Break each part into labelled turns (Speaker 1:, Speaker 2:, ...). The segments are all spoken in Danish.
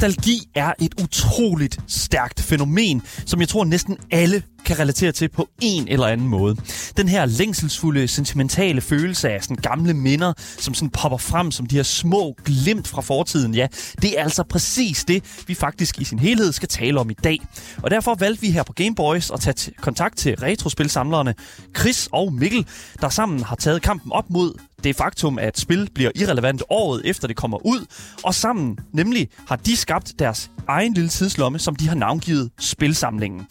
Speaker 1: Nostalgi er et utroligt stærkt fænomen, som jeg tror næsten alle kan relatere til på en eller anden måde. Den her længselsfulde, sentimentale følelse af sådan gamle minder, som sådan popper frem som de her små glimt fra fortiden, ja, det er altså præcis det, vi faktisk i sin helhed skal tale om i dag. Og derfor valgte vi her på Gameboys at tage t- kontakt til retrospilsamlerne Chris og Mikkel, der sammen har taget kampen op mod det faktum, at spil bliver irrelevant året efter det kommer ud, og sammen nemlig har de skabt deres egen lille tidslomme, som de har navngivet Spilsamlingen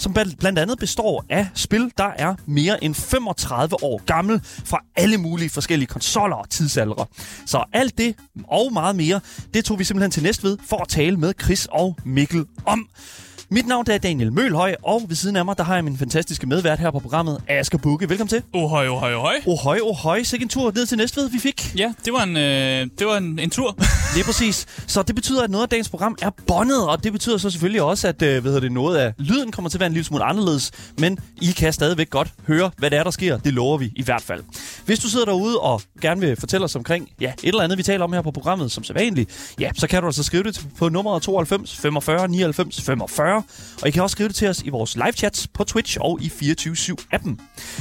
Speaker 1: som blandt andet består af spil, der er mere end 35 år gammel fra alle mulige forskellige konsoller og tidsaldre. Så alt det og meget mere, det tog vi simpelthen til Næstved for at tale med Chris og Mikkel om. Mit navn er Daniel Mølhøj, og ved siden af mig, der har jeg min fantastiske medvært her på programmet, Asger Bukke. Velkommen til.
Speaker 2: Ohøj, ohøj, ohøj.
Speaker 1: Ohøj, ohøj. Sikke en tur ned til Næstved, vi fik.
Speaker 2: Ja, det var en, øh, det var en, en tur.
Speaker 1: Er præcis. Så det betyder, at noget af dagens program er bondet, og det betyder så selvfølgelig også, at øh, hvad det, noget af lyden kommer til at være en lille smule anderledes. Men I kan stadigvæk godt høre, hvad det er, der sker. Det lover vi i hvert fald. Hvis du sidder derude og gerne vil fortælle os omkring ja, et eller andet, vi taler om her på programmet, som sædvanligt, ja, så kan du altså skrive det på nummeret 92 45 99 45. Og I kan også skrive det til os i vores live chats på Twitch og i 24-7-appen.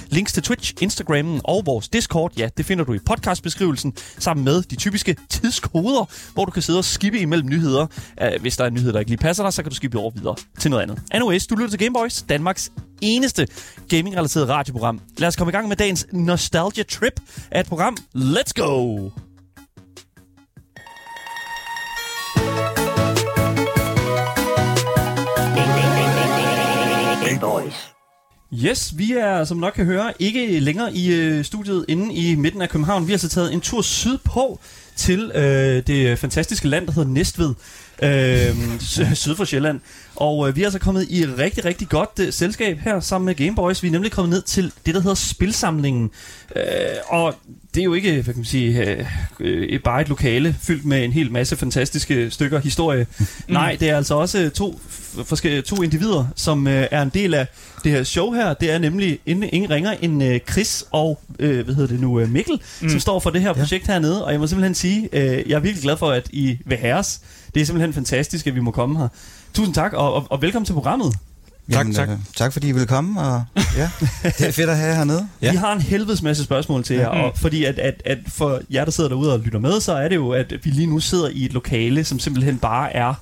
Speaker 1: Links til Twitch, Instagrammen og vores Discord, ja, det finder du i podcastbeskrivelsen, sammen med de typiske tidskoder, hvor du kan sidde og skippe imellem nyheder. Uh, hvis der er en nyhed, der ikke lige passer dig, så kan du skippe over videre til noget andet. Anyways, du lytter til Gameboys, Danmarks eneste gaming-relateret radioprogram. Lad os komme i gang med dagens Nostalgia Trip af et program. Let's go!
Speaker 3: Boys.
Speaker 1: Yes, vi er, som nok kan høre, ikke længere i øh, studiet inde i midten af København. Vi har så taget en tur sydpå til øh, det fantastiske land, der hedder Næstved, øh, sy- syd for Sjælland. Og øh, vi er altså kommet i et rigtig, rigtig godt øh, selskab her sammen med Gameboys. Vi er nemlig kommet ned til det, der hedder Spilsamlingen. Øh, og det er jo ikke, hvad kan man sige, øh, øh, bare et lokale fyldt med en hel masse fantastiske stykker historie. Nej, det er altså også to, forskellige, to individer, som øh, er en del af det her show her. Det er nemlig ingen, ingen ringer end øh, Chris og, øh, hvad hedder det nu, øh, Mikkel, mm. som står for det her projekt hernede. Og jeg må simpelthen sige, øh, jeg er virkelig glad for, at I vil have os. Det er simpelthen fantastisk, at vi må komme her. Tusind tak, og, og, og velkommen til programmet.
Speaker 4: Tak,
Speaker 5: Jamen,
Speaker 4: tak.
Speaker 5: Øh, tak fordi I ville komme, og ja, det er fedt at have jer hernede.
Speaker 1: Ja. Vi har en helvedes masse spørgsmål til jer, og fordi at, at, at for jer, der sidder derude og lytter med, så er det jo, at vi lige nu sidder i et lokale, som simpelthen bare er...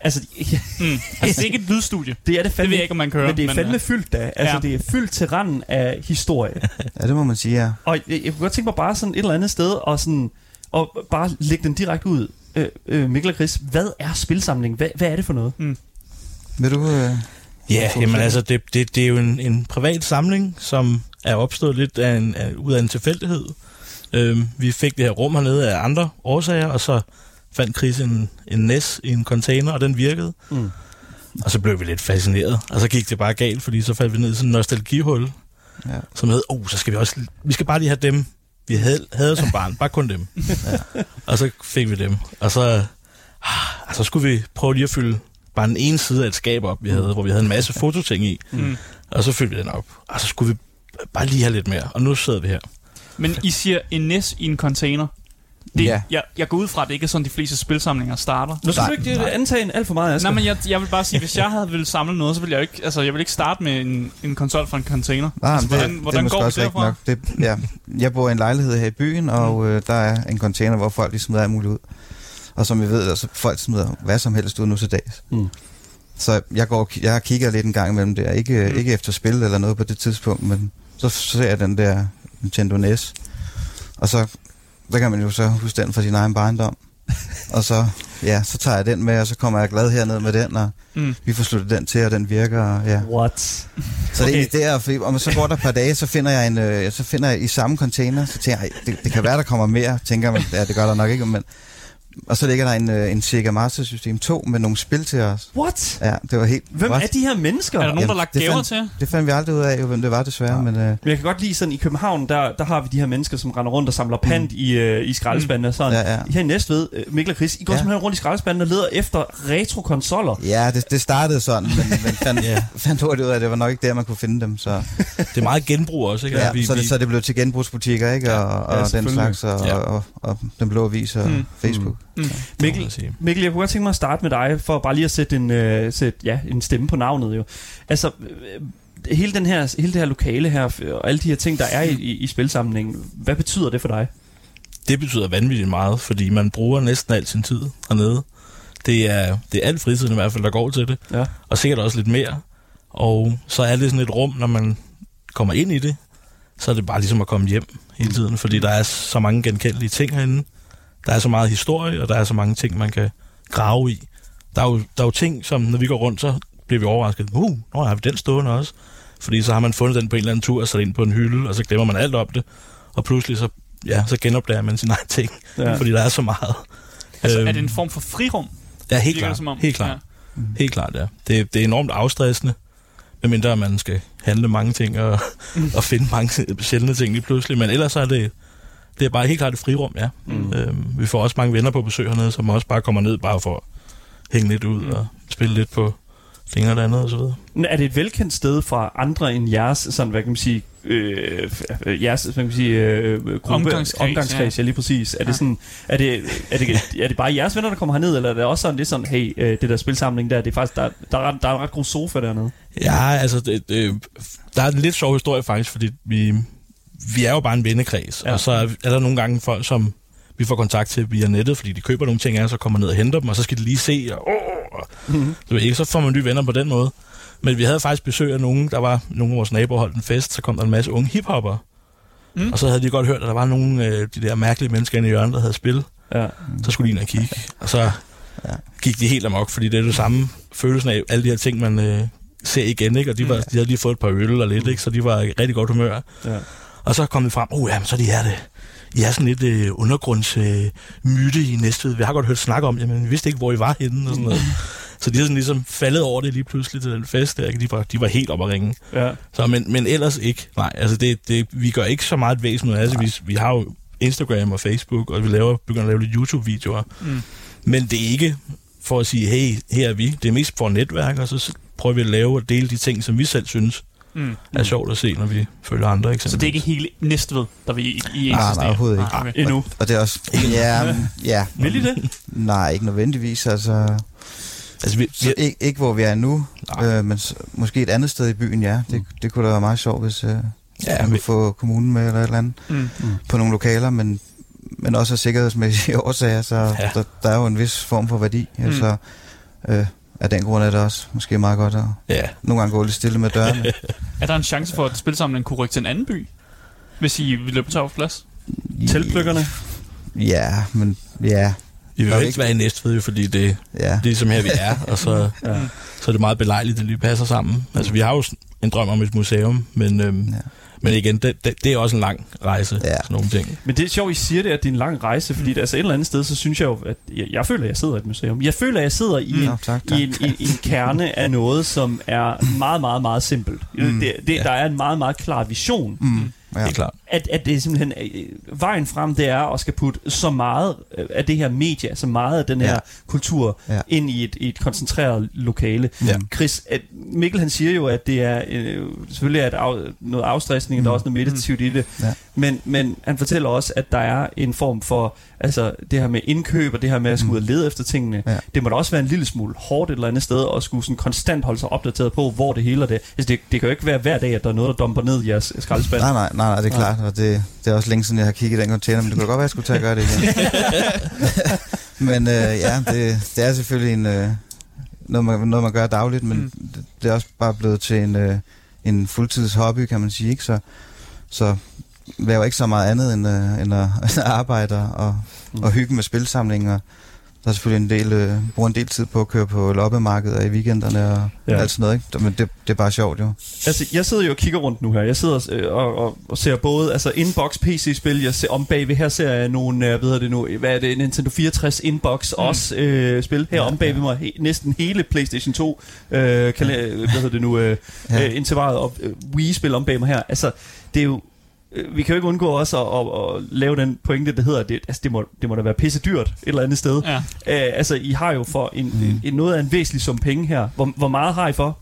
Speaker 1: Altså, ja,
Speaker 2: Mm. Altså, det er ikke et lydstudie.
Speaker 1: det er det fandme,
Speaker 2: Det ved jeg ikke, om man høre.
Speaker 1: men det er fandme
Speaker 2: øh,
Speaker 1: fyldt da. Altså,
Speaker 2: ja.
Speaker 1: det er fyldt til randen af historie.
Speaker 5: Ja, det må man sige, ja.
Speaker 1: og jeg, jeg kunne godt tænke mig bare sådan et eller andet sted, og, sådan, og bare lægge den direkte ud. Øh, øh, Mikkel og Chris, hvad er spilsamling? Hvad, hvad er det for noget?
Speaker 5: Vil du... Øh,
Speaker 4: Ja, jamen altså, det, det, det er jo en, en privat samling, som er opstået lidt af en, af, ud af en tilfældighed. Øhm, vi fik det her rum hernede af andre årsager, og så fandt Chris en, en NES i en container, og den virkede.
Speaker 1: Mm.
Speaker 4: Og så blev vi lidt fascineret, og så gik det bare galt, fordi så faldt vi ned i sådan en nostalgihul,
Speaker 5: ja.
Speaker 4: som hed, oh, så skal vi også, vi skal bare lige have dem, vi havde, havde som barn, bare kun dem. ja. Og så fik vi dem, og så, ah, så skulle vi prøve lige at fylde bare den ene side af et skab op, vi havde, hvor vi havde en masse fototing i,
Speaker 2: Mm.
Speaker 4: og så fyldte vi den op, og så skulle vi bare lige have lidt mere, og nu sidder vi her.
Speaker 2: Men I siger en NES i en container. Det,
Speaker 5: Ja.
Speaker 2: jeg, jeg går ud fra, at det ikke er sådan, de fleste spilsamlinger starter.
Speaker 1: Nu skal du ikke øh, antage en alt for meget, Asger.
Speaker 2: Nej, men jeg, jeg vil bare sige, hvis jeg havde ville samle noget, så ville jeg jo ikke, altså, jeg vil ikke starte med en, en konsol fra en container.
Speaker 5: Nej,
Speaker 2: altså,
Speaker 5: det,
Speaker 2: hvordan,
Speaker 5: det
Speaker 2: hvordan
Speaker 5: er
Speaker 2: går det derfra?
Speaker 5: nok. Det, ja, jeg bor i en lejlighed her i byen, og øh, der er en container, hvor folk lige smider alt muligt ud. Og som vi ved, altså, folk smider hvad som helst ud nu til dags.
Speaker 1: Mm.
Speaker 5: Så jeg, går, jeg har kigget lidt en gang imellem der. Ikke,
Speaker 2: Mm.
Speaker 5: ikke efter spil eller noget på det tidspunkt, men så ser jeg den der Nintendo NES. Og så der kan man jo så huske den fra sin egen barndom. og så, ja, så tager jeg den med, og så kommer jeg glad herned med den, og
Speaker 2: Mm.
Speaker 5: vi får sluttet den til, og den virker. Og, ja.
Speaker 1: What?
Speaker 5: Så okay. det er egentlig der, fordi, og så går der et par dage, så finder jeg en, øh, så finder jeg i samme container, så tænker jeg, "Ej, det, det kan være, der kommer mere, tænker man, ja, det gør der nok ikke, men, og så ligger der en, øh, en Sega Master System 2 med nogle spil til os.
Speaker 1: What?
Speaker 5: Ja, det var helt...
Speaker 1: Hvem
Speaker 5: What?
Speaker 1: er de her mennesker?
Speaker 2: Er der nogen, der
Speaker 5: Jamen,
Speaker 2: lagt
Speaker 5: det
Speaker 2: gaver
Speaker 5: fandt-
Speaker 2: til?
Speaker 5: Det fandt vi aldrig ud af, hvem det var desværre, ja. men... Øh,
Speaker 1: Men jeg kan godt lide sådan, i København, der, der har vi de her mennesker, som render rundt og samler pant mm. i, øh, i skraldespanden og sådan.
Speaker 5: Ja, ja.
Speaker 1: Her i Næstved, øh, Mikkel og Chris, I går ja.
Speaker 5: Ja.
Speaker 1: simpelthen rundt i skraldespanden og leder efter retro-konsoller.
Speaker 5: ja, det, det startede sådan, men, men fandt,
Speaker 4: Ja.
Speaker 5: fandt hurtigt ud af, at det var nok ikke der, man kunne finde dem. Så,
Speaker 4: Det er meget genbrug også, ikke?
Speaker 5: ja,
Speaker 4: vi,
Speaker 5: så,
Speaker 4: vi,
Speaker 5: det, så det blev til genbrugsbutikker, ikke? Og, og
Speaker 1: Ja,
Speaker 5: den slags, og,
Speaker 4: Ja.
Speaker 5: og, og, og Den Blå Avis og
Speaker 2: Mm.
Speaker 5: mm. Facebook.
Speaker 2: Mm.
Speaker 4: Må
Speaker 1: Mikkel. Mikkel, jeg kunne godt tænke mig at starte med dig, for bare lige at sætte en, øh, sætte, ja, en stemme på navnet jo. Altså, øh, hele, den her, hele det her lokale her, og alle de her ting, der er i, i, i spilsamlingen, hvad betyder det for dig?
Speaker 4: Det betyder vanvittigt meget, fordi man bruger næsten al sin tid hernede. Det er, det er alt fritiden i hvert fald, der går til det.
Speaker 1: Ja.
Speaker 4: Og sikkert også lidt mere. Og så er det sådan et rum, når man kommer ind i det, så er det bare ligesom at komme hjem hele tiden, fordi der er så mange genkendelige ting herinde. Der er så meget historie, og der er så mange ting, man kan grave i. Der er jo, der er jo ting, som når vi går rundt, så bliver vi overrasket. Uh, nu har vi den stående også. Fordi så har man fundet den på en eller anden tur og sat ind på en hylde, og så glemmer man alt om det. Og pludselig så, ja, så genopdager man sin egen ting,
Speaker 1: Ja.
Speaker 4: fordi der er så meget.
Speaker 2: Altså,
Speaker 4: Øhm,
Speaker 2: er det en form for frirum?
Speaker 4: Ja, helt klart.
Speaker 2: som om?
Speaker 4: Helt klart. Ja. Helt klart, ja. Det, det er enormt afstressende, medmindre man skal handle mange ting og,
Speaker 2: Mm.
Speaker 4: og finde mange sjældne ting lige pludselig. Men ellers er det, det er bare helt klart et frirum, ja. Mm. Øhm, vi får også mange venner på besøg hernede, som også bare kommer ned bare for at hænge lidt ud
Speaker 2: Mm.
Speaker 4: og spille lidt på det ene og det andet og så videre.
Speaker 1: Er det et velkendt sted fra andre end jeres, sådan, hvad kan man sige, øh, øh, jeres, hvad kan man sige, øh, gruppe,
Speaker 2: Omgangskreds,
Speaker 1: omgangskreds ja. ja. lige præcis. Er det sådan, er det, er det, er det bare jeres venner, der kommer herned, eller er det også sådan, det er sådan, hey, øh, det der spilsamling der, det er faktisk, der, der, er, ret- der er en ret god sofa dernede.
Speaker 4: Ja, altså, det, det, der er en lidt sjov historie faktisk, fordi vi, vi er jo bare en vennekreds,
Speaker 1: Ja.
Speaker 4: og så er, er der nogle gange folk, som vi får kontakt til via nettet, fordi de køber nogle ting af os, og kommer ned og henter dem, og så skal de lige se, og, og
Speaker 1: Mm-hmm.
Speaker 4: så, ikke, så får man nye venner på den måde. Men vi havde faktisk besøg af nogen, der var nogle af vores naboer holdt en fest, så kom der en masse unge hiphopper,
Speaker 2: Mm.
Speaker 4: mm. og så havde de godt hørt, at der var nogle af de der mærkelige mennesker inde i hjørnet, der havde spil.
Speaker 1: Ja.
Speaker 4: Så skulle de ind og kigge, og så
Speaker 5: Ja.
Speaker 4: gik de helt amok, fordi det er det samme følelsen af alle de her ting, man øh, ser igen, ikke? Og de, var, de havde lige fået et par øl og lidt, ikke? Så de var i rigtig godt humør.
Speaker 1: Ja.
Speaker 4: Og så kom det frem, oh ja, så er de her det. I er sådan lidt øh, undergrundsmyte øh, myte i Næstved. Vi har godt hørt snak om det, men vi vidste ikke, hvor I var henne og sådan noget. Så de har sådan ligesom faldet over det lige pludselig til den fest der. De var, de var helt op at ringe.
Speaker 1: ja.
Speaker 4: Så, men, men ellers ikke. Nej, altså det, det, vi gør ikke så meget et væsen ud af det. Vi, vi har jo Instagram og Facebook, og vi laver, begynder at lave lidt YouTube-videoer.
Speaker 2: Mm.
Speaker 4: Men det er ikke for at sige, hey, her er vi. Det er mest for netværk, og så prøver vi at lave og dele de ting, som vi selv synes
Speaker 2: Mm.
Speaker 4: er sjovt at se, når vi følger andre eksempel.
Speaker 2: Så det er ikke hele Næstved, der vi i, i
Speaker 5: Nej, nej, overhovedet ikke.
Speaker 2: Ah, okay.
Speaker 1: Endnu.
Speaker 5: Og det er også... Ja, mm, ja.
Speaker 1: Vil I det?
Speaker 5: Nej, ikke nødvendigvis. Altså,
Speaker 4: Altså, vi, vi,
Speaker 5: ikke, ikke hvor vi er nu,
Speaker 4: Nej.
Speaker 5: øh, men måske et andet sted i byen, ja. Det, det kunne da være meget sjovt, hvis øh,
Speaker 4: Ja, vi-
Speaker 5: kunne få kommunen med eller et eller andet
Speaker 2: Mm.
Speaker 5: på nogle lokaler, men, men også af sikkerhedsmæssige årsager, så
Speaker 4: Ja.
Speaker 5: ja. der, der er jo en vis form for værdi. Mm. Altså, øh, af den grund er det også måske meget godt at
Speaker 4: ja,
Speaker 5: nogle gange gå lidt stille med dørene.
Speaker 2: Er der en chance for, at spilsamlingen kunne rykke til en anden by? Hvis I vil løbe tør for plads?
Speaker 1: Teltplukkerne?
Speaker 5: Ja, men ja,
Speaker 4: vi vil jo ikke være i Næstved, jo, fordi det,
Speaker 5: ja.
Speaker 4: det er ligesom her, vi er, og så,
Speaker 1: Ja.
Speaker 4: så er det meget belejligt, at det lige passer sammen. Altså, vi har jo en drøm om et museum, men, øhm,
Speaker 5: Ja.
Speaker 4: Men igen, det, det, det er også en lang rejse,
Speaker 5: Ja.
Speaker 4: sådan nogle ting.
Speaker 1: Men det er sjovt, I siger det, at det er en lang rejse, fordi det, altså et eller andet sted, så synes jeg jo, at jeg, jeg føler, at jeg sidder i et museum. Jeg føler, at jeg sidder i, en,
Speaker 5: Nå, tak, tak.
Speaker 1: i, en, i, i en kerne af noget, som er meget, meget, meget simpelt.
Speaker 5: Mm.
Speaker 1: Det, det,
Speaker 4: Ja.
Speaker 1: Der er en meget, meget klar vision.
Speaker 5: Mm, ja.
Speaker 4: Ja. Helt klart.
Speaker 1: At, at det er simpelthen, øh, vejen frem, det er at skal putte så meget øh, af det her medie, så meget af den her
Speaker 5: Ja.
Speaker 1: kultur,
Speaker 5: Ja.
Speaker 1: ind i et, i et koncentreret lokale.
Speaker 4: Ja.
Speaker 1: Chris, at Mikkel han siger jo, at det er øh, selvfølgelig er der af, noget afstressning, mm. der er også noget meditativt i det,
Speaker 5: Ja.
Speaker 1: men, men han fortæller også, at der er en form for, altså det her med indkøb og det her med at skulle ud og lede efter tingene,
Speaker 5: Ja.
Speaker 1: det må da også være en lille smule hårdt et eller andet sted, og skulle sådan konstant holde sig opdateret på, hvor det hele er det. Altså det, det kan jo ikke være hver dag, at der er noget, der dumper ned i jeres skraldespand.
Speaker 5: Nej, nej, nej, nej, det er klart, og det, det er også længe siden, jeg har kigget i den container, men det kunne godt være, at jeg skulle tage at gøre det igen. men øh, ja, det, det er selvfølgelig en, øh, noget, man, noget, man gør dagligt, men
Speaker 2: Mm.
Speaker 5: det, det er også bare blevet til en, øh, en fuldtids hobby, kan man sige, ikke? Så, så laver ikke så meget andet end, øh, end at, end at arbejde og,
Speaker 1: Mm.
Speaker 5: og hygge med spilsamlinger. Der er selvfølgelig en del, øh, bruger en del tid på at køre på loppemarkeder i weekenderne og
Speaker 1: Ja.
Speaker 5: ja. alt sådan noget, ikke? Men det, det er bare sjovt jo.
Speaker 1: Altså, jeg sidder jo og kigger rundt nu her. Jeg sidder øh, og, og, og ser både altså inbox PC-spil. Jeg ser om bagved her ser jeg nogle, øh, hvad hedder det nu, hvad er det, Nintendo 64 inbox mm. også øh, spil. Her om bagved mig he, næsten hele PlayStation 2, øh, kan, ja. hvad hedder det nu, øh, ja.
Speaker 5: Ja.
Speaker 1: øh, intervaret og øh, Wii-spil om bag mig her. Altså, det er jo øh, vi kan jo ikke undgå også at, at, at lave den pointe, der hedder, det, altså det, må, det må da være pisse dyrt et eller andet sted.
Speaker 2: Ja.
Speaker 1: Øh, altså, I har jo for en, mm. en, noget af en væsentlig sum penge her. Hvor, hvor meget har I for?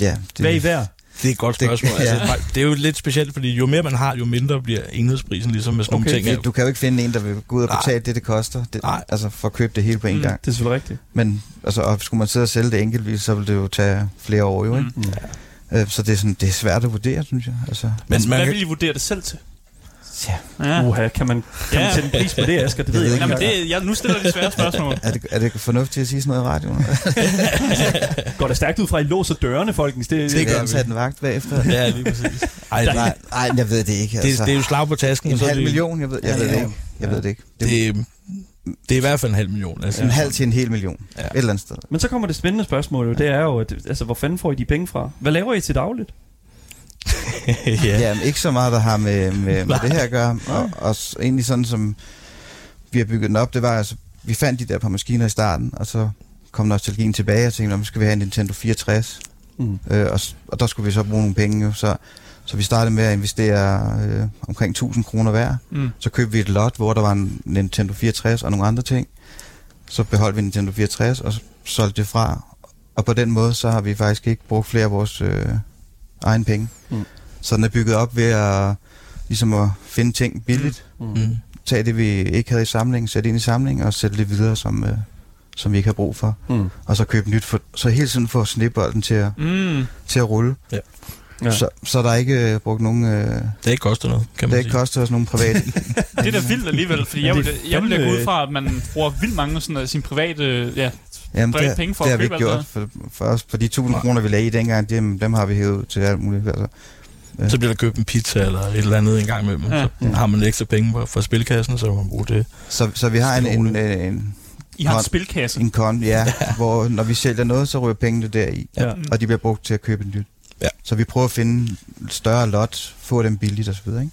Speaker 5: Ja,
Speaker 1: Det, Hvad er I værd?
Speaker 4: Det er et godt spørgsmål. Det,
Speaker 5: ja.
Speaker 4: altså, det er jo lidt specielt, fordi jo mere man har, jo mindre bliver enhedsprisen, ligesom med sådan
Speaker 1: Okay.
Speaker 4: nogle ting.
Speaker 5: det, du kan jo ikke finde en, der vil gå ud og
Speaker 4: Nej.
Speaker 5: betale det, det koster. Det,
Speaker 4: Nej.
Speaker 5: altså for at købe det hele på en
Speaker 2: Mm.
Speaker 5: gang.
Speaker 1: Det er selvfølgelig rigtigt.
Speaker 5: Men altså, og skulle man sidde og sælge det enkeltvis, så vil det jo tage flere år jo, ikke?
Speaker 1: Mm.
Speaker 5: Øh, Så det er, sådan, det er svært at vurdere, synes jeg. Altså,
Speaker 4: Men
Speaker 2: Men
Speaker 4: man
Speaker 2: hvad
Speaker 4: kan,
Speaker 2: vil I vurdere det selv til?
Speaker 5: ja.
Speaker 2: Ja.
Speaker 1: Uha, kan man, kan
Speaker 2: Ja.
Speaker 1: man sætte en pris på det, Asger? Det ved
Speaker 5: Jeg
Speaker 1: ikke.
Speaker 2: Jamen, det, jeg, nu stiller de svære spørgsmål.
Speaker 5: er, det, er det fornuftigt at sige sådan noget i radioen?
Speaker 1: Går der stærkt ud fra, at I låser dørene, folkens? Det,
Speaker 4: Det gør
Speaker 5: Jeg
Speaker 4: vi.
Speaker 5: sat en vagt bagefter.
Speaker 4: ja, lige præcis. Ej, det,
Speaker 5: Nej, nej, jeg ved det ikke.
Speaker 4: det,
Speaker 5: Altså.
Speaker 4: det er jo slag på tasken.
Speaker 5: en
Speaker 4: så er
Speaker 5: halv
Speaker 4: det-
Speaker 5: million, jeg ved, jeg ved det ikke. Jeg ved det ikke. Det, det,
Speaker 4: Det, er i hvert fald en halv million. Altså.
Speaker 5: en halv til en hel million.
Speaker 4: Ja.
Speaker 5: Et eller andet sted.
Speaker 1: Men så kommer det spændende spørgsmål jo. Det er jo, at, altså, hvor fanden får I de penge fra? Hvad laver I til dagligt?
Speaker 4: ja.
Speaker 5: Ja, men ikke så meget, der har med, med, med det her at gøre. Og, og egentlig sådan, som vi har bygget den op, det var altså, vi fandt de der par maskiner i starten, og så kom nostalgien tilbage, og tænkte, nu skal vi have en Nintendo 64.
Speaker 1: Mm.
Speaker 5: Øh, og, og der skulle vi så bruge nogle penge, jo. Så, så vi startede med at investere øh, omkring 1000 kroner hver.
Speaker 2: Mm.
Speaker 5: Så købte vi et lot, hvor der var en Nintendo 64 og nogle andre ting. Så beholdt vi Nintendo 64 og solgte det fra. Og på den måde, så har vi faktisk ikke brugt flere af vores øh, egen penge.
Speaker 1: Mm.
Speaker 5: Mm. Så den er bygget op ved at, ligesom at finde ting billigt.
Speaker 1: Mm.
Speaker 4: Mm.
Speaker 5: Tage det, vi ikke havde i samlingen, sætte ind i samlingen og sætte det videre, som, øh, som vi ikke har brug for.
Speaker 1: Mm.
Speaker 5: Og så købe nyt. For, så hele tiden få snebolden til at,
Speaker 2: Mm.
Speaker 5: til at rulle.
Speaker 4: Ja.
Speaker 1: Ja.
Speaker 5: Så, så der er ikke øh, brugt nogen... Øh,
Speaker 4: Det har ikke kostet noget, kan
Speaker 5: det
Speaker 4: man
Speaker 5: har ikke
Speaker 4: sige.
Speaker 5: kostet os nogen privat.
Speaker 2: Det er da vildt alligevel, fordi jeg vil,
Speaker 1: det er
Speaker 2: jeg vil da gå ud fra, at man bruger vildt mange sådan, af sine private... Ja,
Speaker 5: Jamen, det,
Speaker 2: penge for
Speaker 5: det
Speaker 2: at
Speaker 5: har vi gjort. For, for, os, for de 1000 kroner, vi lagde i dengang, dem, dem har vi hævet til alt muligt. Altså.
Speaker 4: Så bliver der købt en pizza eller et eller andet en gang imellem.
Speaker 2: Ja.
Speaker 4: Ja. Så har man ekstra penge for, for spilkassen, så kan man bruge det.
Speaker 5: Så, så vi har en, en, en, en,
Speaker 2: I har en spilkasse.
Speaker 5: en konto, ja, hvor når vi sælger noget, så ryger pengene deri,
Speaker 1: Ja.
Speaker 5: og de bliver brugt til at købe nyt.
Speaker 4: Ja.
Speaker 5: Så vi prøver at finde større lot, få dem billigt osv., ikke?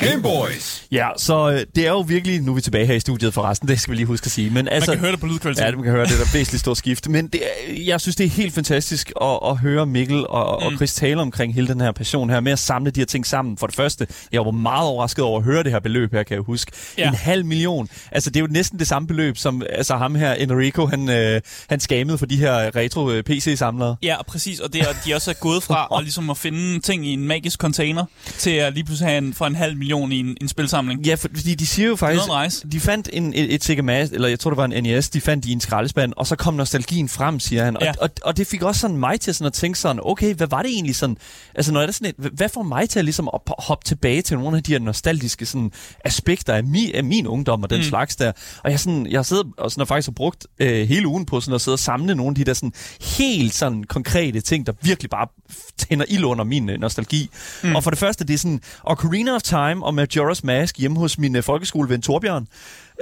Speaker 3: Game Boys.
Speaker 1: Ja, så øh, det er jo virkelig... Nu er vi tilbage her i studiet forresten, det skal vi lige huske at sige. Men
Speaker 2: Man
Speaker 1: altså,
Speaker 2: kan høre det på lydkvaliteten.
Speaker 1: Ja, det man kan høre, det er der væsentligt stort skift. Men det er, jeg synes, det er helt fantastisk at, at høre Mikkel og, mm. og. Chris tale omkring hele den her passion her, med at samle de her ting sammen. For det første, jeg var meget overrasket over at høre det her beløb her, kan jeg huske. Ja.
Speaker 2: Ja.
Speaker 1: En halv million. Altså, det er jo næsten det samme beløb, som altså, ham her, Enrico, han, øh, han skamede for de her retro øh.
Speaker 2: Ja, præcis. Og det er, de også er gået fra at, ligesom at finde ting i en magisk container, til at lige pludselig have en, for en halv million i en, en spilsamling.
Speaker 1: Ja, for, fordi de siger jo faktisk...
Speaker 2: rejse.
Speaker 1: De fandt en, et, et Sega Master, eller jeg tror det var en NES, de fandt i en skraldespand, og så kom nostalgien frem, siger han.
Speaker 2: Ja.
Speaker 1: Og, og, og det fik også sådan mig til sådan at tænke sådan, okay, hvad var det egentlig sådan, altså når er det sådan et, hvad får mig til at ligesom at hoppe tilbage til nogle af de her nostalgiske sådan aspekter af, mi, af min ungdom og den
Speaker 2: Mm.
Speaker 1: slags der. Og jeg, sådan, jeg sidder og sådan, faktisk har brugt øh, hele ugen på sådan at sidde og samle nogle af de der sådan helt sådan konkrete ting, der virkelig bare tænder ild under min øh, nostalgi.
Speaker 2: Mm.
Speaker 1: Og for det første, det er sådan Ocarina of Time og Majora's Mask hjemme hos min øh, folkeskoleven Torbjørn.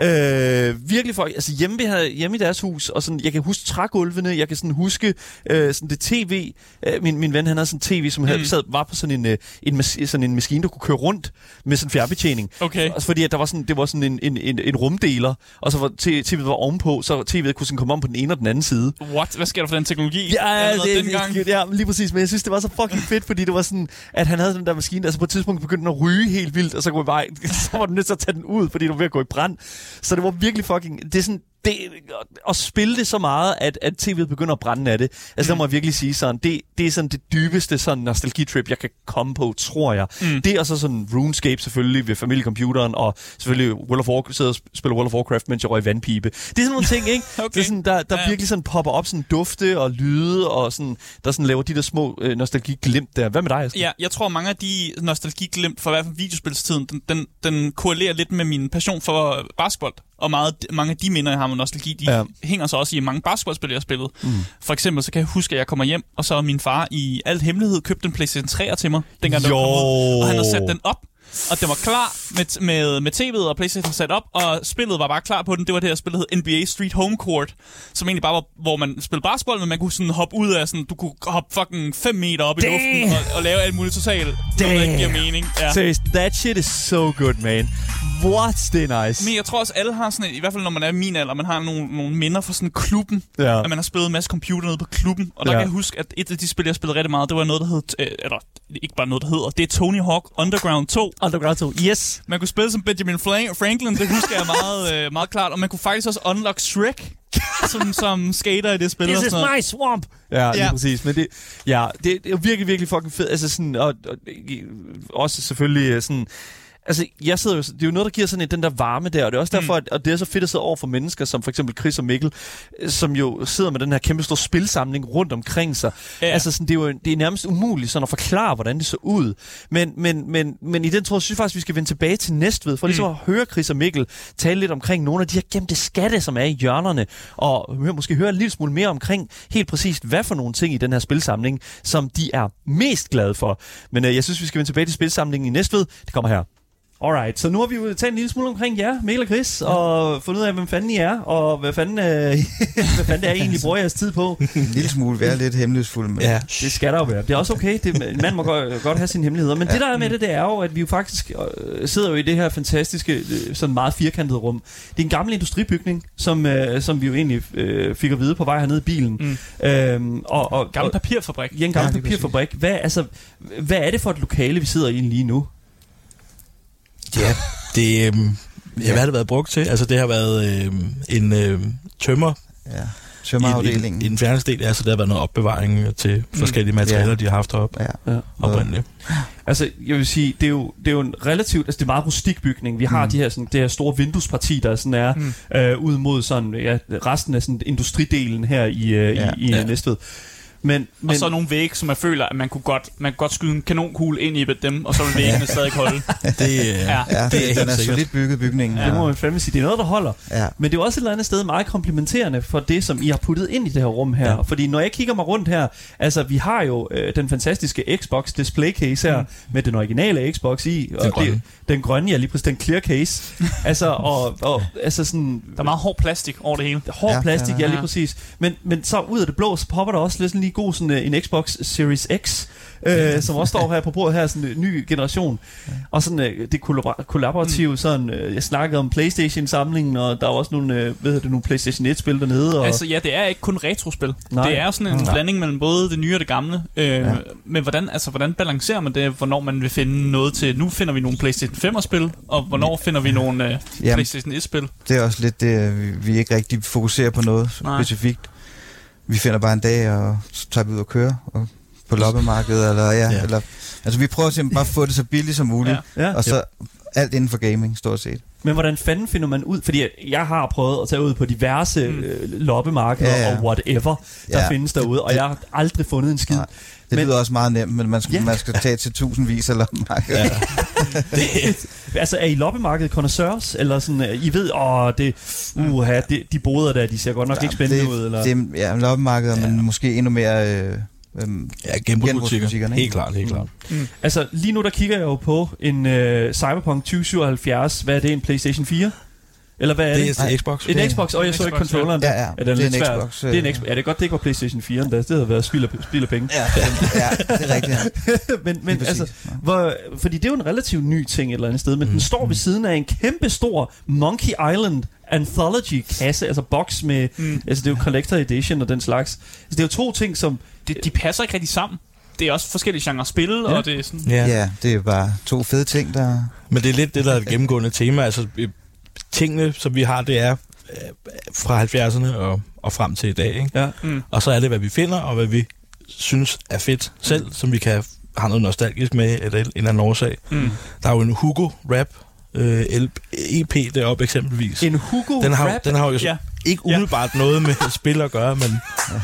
Speaker 1: Øh, virkelig for, altså hjemme, vi havde, hjemme i deres hus, og sådan, jeg kan huske trægulvene, jeg kan sådan huske øh, sådan det tv, øh, min, min ven han havde sådan tv, som havde,
Speaker 2: Mm.
Speaker 1: sad, var på sådan en, øh, en, mas- sådan en maskine, der kunne køre rundt med sådan en fjernbetjening.
Speaker 2: Okay.
Speaker 1: Også fordi at der var sådan, det var sådan en, en, en, en rumdeler, og så var tv'et var ovenpå, så tv'et kunne sådan komme om på den ene og den anden side.
Speaker 2: What? Hvad sker der for den teknologi?
Speaker 1: Ja, det, det, ja, lige præcis. Men jeg synes, det var så fucking fedt, fordi det var sådan, at han havde den der maskine, altså på et tidspunkt begyndte den at ryge helt vildt, og så, kunne vi bare, så var du nødt til at tage den ud, fordi du var ved at gå i brand. Så det var virkelig fucking, det er sådan, det, at spille det så meget, at, at tv'et begynder at brænde af det. Altså, mm. der må jeg virkelig sige sådan, det, det er sådan det dybeste sådan nostalgitrip, jeg kan komme på, tror jeg.
Speaker 2: Mm.
Speaker 1: Det og så sådan RuneScape selvfølgelig ved familiecomputeren, og selvfølgelig World of Warcraft, sidder og spiller World of Warcraft, mens jeg røg vandpipe. Det er sådan nogle ting, ikke?
Speaker 2: Okay.
Speaker 1: Det er sådan, der, der
Speaker 2: Ja,
Speaker 1: virkelig sådan popper op sådan dufte og lyde, og sådan, der sådan laver de der små øh, nostalgi-glimt der. Hvad med dig, Asger?
Speaker 2: Ja, jeg tror mange af de nostalgiglemt for i hvert fald videospilstiden, den, den, den korrelerer lidt med min passion for basketball. Og meget, mange af de minder, jeg har med nostalgi, de
Speaker 1: Ja.
Speaker 2: hænger så også i mange basketballspil, jeg har spillet. Mm. For eksempel, så kan jeg huske, at jeg kommer hjem, og så har min far i al hemmelighed købt en PlayStation 3'er til mig, dengang den kom ud. Og han har sat den op. og det var klar med, med, med tv'et og Playstation sat op, og spillet var bare klar på den. Det var det her spil, der hed NBA Street Home Court, som egentlig bare var, hvor man spillede basketball, men man kunne sådan hoppe ud af sådan, du kunne hoppe fucking 5 meter op i
Speaker 1: Damn.
Speaker 2: luften og, og lave alt muligt totalt, noget, der ikke giver mening. Ja.
Speaker 1: Seriøst, that shit is so good, man. What? Det nice.
Speaker 2: Men jeg tror også, alle har sådan et, i hvert fald når man er i min alder, man har nogle, nogle minder fra sådan klubben,
Speaker 1: Ja.
Speaker 2: at man har spillet en masse computer nede på klubben. Og der
Speaker 1: ja.
Speaker 2: kan jeg huske, at et af de spil, jeg spillede rigtig meget, det var noget, der hed, øh, eller ikke bare noget, der hedder, det er Tony Hawk Underground 2.
Speaker 1: Underground 2. Yes.
Speaker 2: Man kunne spille som Benjamin Franklin, det husker jeg meget, øh, meget klart. Og man kunne faktisk også unlock Shrek som, som skater i det spil. og
Speaker 1: This is
Speaker 2: sådan noget.
Speaker 1: my swamp. Ja, lige
Speaker 2: Ja.
Speaker 1: præcis. Men det, ja, det, det er virkelig, virkelig fucking fedt. Altså sådan, og, og, også selvfølgelig øh, sådan... Altså, jeg sidder jo, det er jo noget, der giver sådan en, den der varme der, og det er også derfor, at, og det er så fedt at sidde over for mennesker, som for eksempel Chris og Mikkel, øh, som jo sidder med den her kæmpe store spilsamling rundt omkring sig. Ja. Altså, sådan, det er jo det er nærmest umuligt sådan at forklare, hvordan det så ud. Men, men, men, men i den synes jeg faktisk, vi skal vende tilbage til Næstved, for ligesom at høre Chris og Mikkel tale lidt omkring nogle af de her gemte skatte, som er i hjørnerne, og måske høre en lille smule mere omkring helt præcist, hvad for nogle ting i den her spilsamling, som de er mest glade for. Men øh, jeg synes, vi skal vende tilbage til spilsamlingen i Næstved. Det kommer her. Alright, så nu har vi jo talt en lille smule omkring jer, Mikkel og Chris, og fundet ud af, hvem fanden I er, og hvad fanden, øh, hvad fanden det er, I egentlig bruger jeres tid på.
Speaker 5: En lille smule være lidt hemmelighedsfuld. Men
Speaker 4: Ja.
Speaker 1: Det skal der jo være. Det er også okay. Det, en mand må godt, godt have sine hemmeligheder. Men ja. det der er med det, det er jo, at vi jo faktisk øh, sidder jo i det her fantastiske, øh, sådan meget firkantede rum. Det er en gammel industribygning, som, øh, som vi jo egentlig øh, fik at vide på vej hernede i bilen.
Speaker 2: Mm.
Speaker 1: Øhm, og, og,
Speaker 2: Gammel papirfabrik.
Speaker 1: ja, en gammel
Speaker 5: Ja,
Speaker 1: papirfabrik. Hvad, altså, hvad er det for et lokale, vi sidder i lige nu?
Speaker 4: Ja, det, øhm, ja, hvad har det været brugt til? Altså, det har været øhm, en øhm, tømmer
Speaker 5: ja.
Speaker 4: i, i,
Speaker 5: Tømmerafdelingen.
Speaker 4: i den fjerneste del. Altså, der har været noget opbevaring til forskellige materialer,
Speaker 5: Ja.
Speaker 4: de har haft heroppe
Speaker 5: Ja.
Speaker 1: Ja.
Speaker 4: oprindeligt.
Speaker 1: Altså, jeg vil sige, det er jo, det er jo en relativt, altså det er meget rustik bygning. Vi har
Speaker 5: Mm.
Speaker 1: de her, sådan, det her store vinduesparti, der sådan er
Speaker 2: Mm.
Speaker 1: øh, ud mod sådan, ja, resten af sådan industridelen her i, øh,
Speaker 5: Ja.
Speaker 1: i, i
Speaker 4: ja.
Speaker 1: Næstved. Men, men
Speaker 2: Og så nogle vægge, som jeg føler, at man kunne godt, man kunne godt skyde en kanonkugle ind i dem, og så vil væggene stadig holde.
Speaker 4: Det, øh,
Speaker 2: Ja.
Speaker 5: Ja,
Speaker 4: Det er
Speaker 5: det,
Speaker 4: helt
Speaker 5: den er solidt bygget bygningen.
Speaker 1: det må man fandme sige, det er noget, der holder.
Speaker 5: Ja.
Speaker 1: Men det er også et eller andet sted meget komplementerende for det, som I har puttet ind i det her rum her.
Speaker 4: Ja.
Speaker 1: Ja. Fordi når jeg kigger mig rundt her, altså vi har jo øh, den fantastiske Xbox display case her, mm. med den originale Xbox i. Og
Speaker 4: grønne.
Speaker 1: Det, den grønne, ja lige præcis, den clear case. altså, og, og altså sådan...
Speaker 2: Der er meget hård plastik over det hele.
Speaker 1: hård
Speaker 5: Ja,
Speaker 1: ja, plastik,
Speaker 5: ja,
Speaker 1: ja,
Speaker 2: ja.
Speaker 1: lige præcis. Men, men så ud af det blå, så popper der også lidt sådan lige god sådan, øh, en Xbox Series X, øh, som også står her på bordet her, sådan en ny generation. Og sådan øh, det kollabor- kollaborative, sådan, øh, jeg snakkede om Playstation-samlingen, og der er også nogle, øh, hvad hedder det, nogle Playstation 1-spil dernede. Og,
Speaker 2: Altså ja, det er ikke kun retrospil.
Speaker 1: Nej.
Speaker 2: Det er sådan en
Speaker 1: Nej.
Speaker 2: blanding mellem både det nye og det gamle. Øh,
Speaker 5: Ja.
Speaker 2: Men hvordan, altså, hvordan balancerer man det, hvornår man vil finde noget til, nu finder vi nogle PlayStation 5-spil, og hvornår finder vi nogle øh. PlayStation 1-spil?
Speaker 5: Det er også lidt det, vi- vi ikke rigtig fokuserer på noget
Speaker 2: Nej.
Speaker 5: specifikt. Vi finder bare en dag, og så tager vi ud og kører og på loppemarkedet, eller ja,
Speaker 4: Ja.
Speaker 5: Eller, altså vi prøver simpelthen bare at få det så billigt som muligt,
Speaker 2: Ja.
Speaker 5: ja. og så alt inden for gaming, stort set.
Speaker 1: Men hvordan fanden finder man ud? Fordi jeg har prøvet at tage ud på diverse
Speaker 2: Mm.
Speaker 1: øh, loppemarkeder
Speaker 5: Ja, ja.
Speaker 1: og whatever, der
Speaker 5: Ja.
Speaker 1: findes derude, og
Speaker 5: Det-
Speaker 1: jeg har aldrig fundet en skid.
Speaker 5: Nej. Det
Speaker 1: Men-
Speaker 5: lyder også meget nemt, men man skal,
Speaker 1: Ja.
Speaker 5: man skal tage til tusindvis af loppemarkeder.
Speaker 4: Ja.
Speaker 5: Ja.
Speaker 1: Altså, er I loppemarkedet connoisseurs? Eller sådan, øh, I ved, åh, det, uha, det, de boder der, de ser godt nok ikke spændende
Speaker 5: det,
Speaker 1: ud, eller?
Speaker 5: Det, ja, loppemarkeder,
Speaker 4: Ja.
Speaker 5: men måske endnu mere... Øh, øhm,
Speaker 4: ja, genbrugsbutikker. Helt klart, helt klart.
Speaker 1: Altså, lige nu der kigger jeg jo på en øh, Cyberpunk 2077. Hvad er det, en PlayStation 4? Eller hvad er det?
Speaker 4: Det er
Speaker 5: Nej.
Speaker 4: Xbox.
Speaker 1: En
Speaker 5: det-
Speaker 1: Xbox, og jeg så ikke controlleren.
Speaker 5: ja, ja,
Speaker 1: Er den
Speaker 5: det er
Speaker 1: lidt
Speaker 5: en
Speaker 1: svær?
Speaker 5: Xbox.
Speaker 1: Det er en Xbox. Ja, det er godt, det ikke var PlayStation 4, da. Det havde været spild af, spild af penge.
Speaker 5: Ja, ja, det er rigtigt. Ja.
Speaker 1: men men altså, hvor, fordi det er jo en relativt ny ting et eller andet sted, men mm. den står ved siden af en kæmpe stor Monkey Island Anthology kasse, altså box med,
Speaker 2: Mm.
Speaker 1: altså det er jo Collector Edition og den slags. Altså, det er jo to ting, som
Speaker 2: Det, de passer ikke rigtig sammen. Det er også forskellige genre spil, ja. og det er sådan...
Speaker 4: Ja.
Speaker 5: ja, det er bare to fede ting, der...
Speaker 4: Men det er lidt det, der er et gennemgående tema. Altså, øh, tingene, som vi har, det er øh, fra 70'erne og, og frem til i dag. Ikke?
Speaker 1: ja,
Speaker 2: Mm.
Speaker 4: Og så er det, hvad vi finder, og hvad vi synes er fedt selv, som vi kan have noget nostalgisk med, eller en eller anden årsag.
Speaker 2: Mm.
Speaker 4: Der er jo en Hugo Rap øh, EP deroppe eksempelvis.
Speaker 1: en Hugo
Speaker 4: Den har,
Speaker 1: Rap.
Speaker 4: den har jo
Speaker 2: Ja.
Speaker 4: Ikke umiddelbart noget med spil at gøre, men,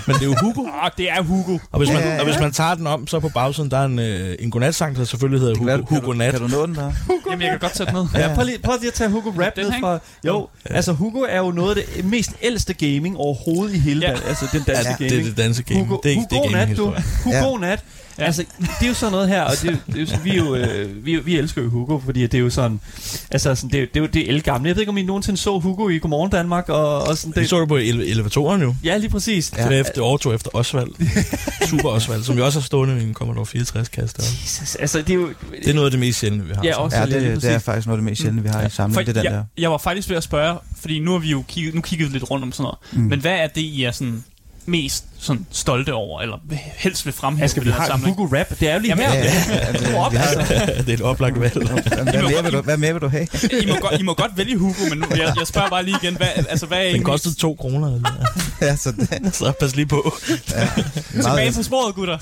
Speaker 4: men det er jo Hugo.
Speaker 2: Ah, det er Hugo.
Speaker 4: Og hvis, man,
Speaker 5: Ja, ja, ja.
Speaker 4: og hvis man tager den om, så på bagsiden, der er en, øh, en godnatsang, der selvfølgelig hedder Hugo,
Speaker 5: kan,
Speaker 4: Hugo
Speaker 5: du,
Speaker 4: Nat.
Speaker 5: kan du nå den der?
Speaker 2: Jamen, jeg kan godt sætte ned.
Speaker 1: Ja, prøv lige, prøv lige at tage Hugo Rap
Speaker 2: Den
Speaker 1: ned fra... Jo, altså Hugo er jo noget af det mest ældste gaming overhovedet i hele
Speaker 2: Ja.
Speaker 1: ja. altså den danske
Speaker 4: Ja,
Speaker 1: gaming.
Speaker 4: det er det danske game.
Speaker 1: Hugo,
Speaker 4: det er, ikke- det er
Speaker 1: Hugo Nat, du. Hugo Nat.
Speaker 2: Ja.
Speaker 1: Altså, det er jo sådan noget her, og det, det er jo, sådan- vi, er jo, øh, vi, vi elsker jo Hugo, fordi det er jo sådan, altså sådan, det, er, jo- det er jo det er elgamle. Jeg ved ikke, om I nogensinde så Hugo i Godmorgen Danmark, og, og sådan
Speaker 4: Vi
Speaker 1: det.
Speaker 4: så det på ele- elevatoren jo.
Speaker 1: Ja, lige præcis.
Speaker 4: Ja. Det, er efter, overtog efter Osvald. Super Osvald, som jo også har stående i en Commodore 64-kasse.
Speaker 1: Jesus, altså, det er jo...
Speaker 4: Det er noget af det mest sjældne, vi har.
Speaker 1: Ja,
Speaker 4: så.
Speaker 1: også
Speaker 5: Ja,
Speaker 1: lige
Speaker 5: det, det er faktisk noget af det mest sjældne, vi har i
Speaker 2: For,
Speaker 5: samlingen. Det er den
Speaker 2: jeg,
Speaker 5: der.
Speaker 2: jeg var faktisk ved at spørge, fordi nu har vi jo kigget, nu kigget lidt rundt om sådan noget.
Speaker 5: Mm.
Speaker 2: Men hvad er det, I er sådan mest sådan stolte over, eller helst vil fremhæve
Speaker 1: Asger, vi har
Speaker 2: samling?
Speaker 1: Hugo Rap. Det er jo lige
Speaker 2: Jamen,
Speaker 1: her.
Speaker 2: ja.
Speaker 5: Ja, ja, altså,
Speaker 1: op,
Speaker 5: vi har,
Speaker 4: det er et oplagt valg.
Speaker 5: hvad, mere vil du, hvad mere vil du have?
Speaker 2: I må, godt, I må godt vælge Hugo, men nu, jeg, jeg spørger bare lige igen, hvad, altså, hvad er
Speaker 4: Den
Speaker 2: egentlig
Speaker 4: kostede to kroner. Eller?
Speaker 5: ja, så det,
Speaker 4: Så pas lige på.
Speaker 2: tilbage
Speaker 5: meget,
Speaker 2: på sporet, gutter?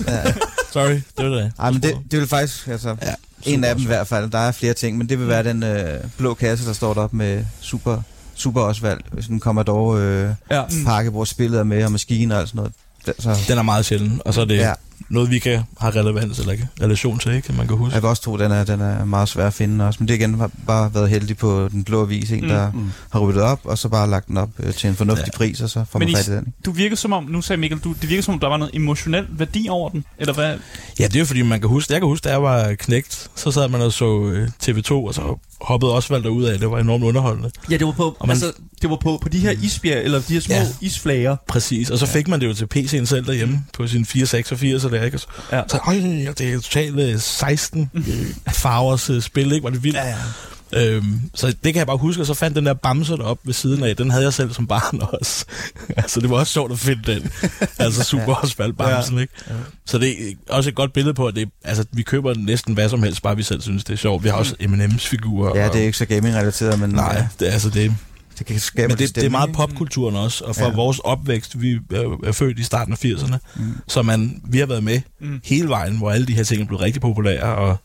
Speaker 4: Sorry, det var det.
Speaker 5: ej, men det, det vil faktisk, altså,
Speaker 4: Ja,
Speaker 5: en af dem i hvert fald, der er flere ting, men det vil være den øh, blå kasse, der står deroppe med super, super Osvald, sådan en Commodore øh,
Speaker 1: Ja.
Speaker 5: pakke, hvor spillet er med, og maskiner og sådan noget. Det, så,
Speaker 4: Den er meget sjælden, og så er det
Speaker 5: ja,
Speaker 4: noget, vi kan have relevans eller ikke, relation til, ikke? Man kan huske.
Speaker 5: jeg vil også tro, den er, den er meget svær at finde også, men det igen har bare været heldig på den blå avis, en,
Speaker 2: Mm,
Speaker 5: der
Speaker 1: mm.
Speaker 5: har ryddet op, og så bare lagt den op øh, til en fornuftig
Speaker 4: Ja.
Speaker 5: pris, og så får
Speaker 2: Men
Speaker 5: man fat i den. ikke?
Speaker 2: Du virker som om, nu sagde Mikkel, du, det virker som om, der var noget emotionel værdi over den, eller hvad?
Speaker 4: Ja, det er jo fordi, man kan huske, jeg kan huske, da jeg var knægt, så sad man og så øh, TV2, og så hoppede Osvald derud af. Det var enormt underholdende.
Speaker 1: Ja, det var på,
Speaker 4: Og man-
Speaker 1: altså, det var på, på de her isbjerg, eller de her små
Speaker 4: Ja.
Speaker 1: isflager.
Speaker 4: Præcis. Og så fik man det jo til PC'en selv derhjemme på sin 486 og der, ikke? Og så,
Speaker 1: Ja.
Speaker 4: så øj, det er totalt øh, 16 øh, farvers øh, spil, ikke? Var det vildt?
Speaker 1: Ja, ja.
Speaker 4: Øhm, så det kan jeg bare huske, og så fandt den der bamse op ved siden af. Den havde jeg selv som barn også. altså, det var også sjovt at finde den. altså, super ja. Osvald bamsen, ikke?
Speaker 5: Ja.
Speaker 4: Så det er også et godt billede på, at det, altså, vi køber næsten hvad som helst, bare vi selv synes, det er sjovt. Vi har også M&M's figurer.
Speaker 5: Ja,
Speaker 4: og-
Speaker 5: det er ikke så gaming-relateret, men
Speaker 4: Nej,
Speaker 5: ja,
Speaker 4: det, er altså det,
Speaker 5: det kan skabe
Speaker 4: men det, det er meget popkulturen også, og for
Speaker 5: Ja.
Speaker 4: ja. vores opvækst, vi er, er født i starten af 80'erne,
Speaker 5: Mm.
Speaker 4: så man, vi har været med
Speaker 2: Mm.
Speaker 4: mm. hele vejen, hvor alle de her ting er blevet rigtig populære, og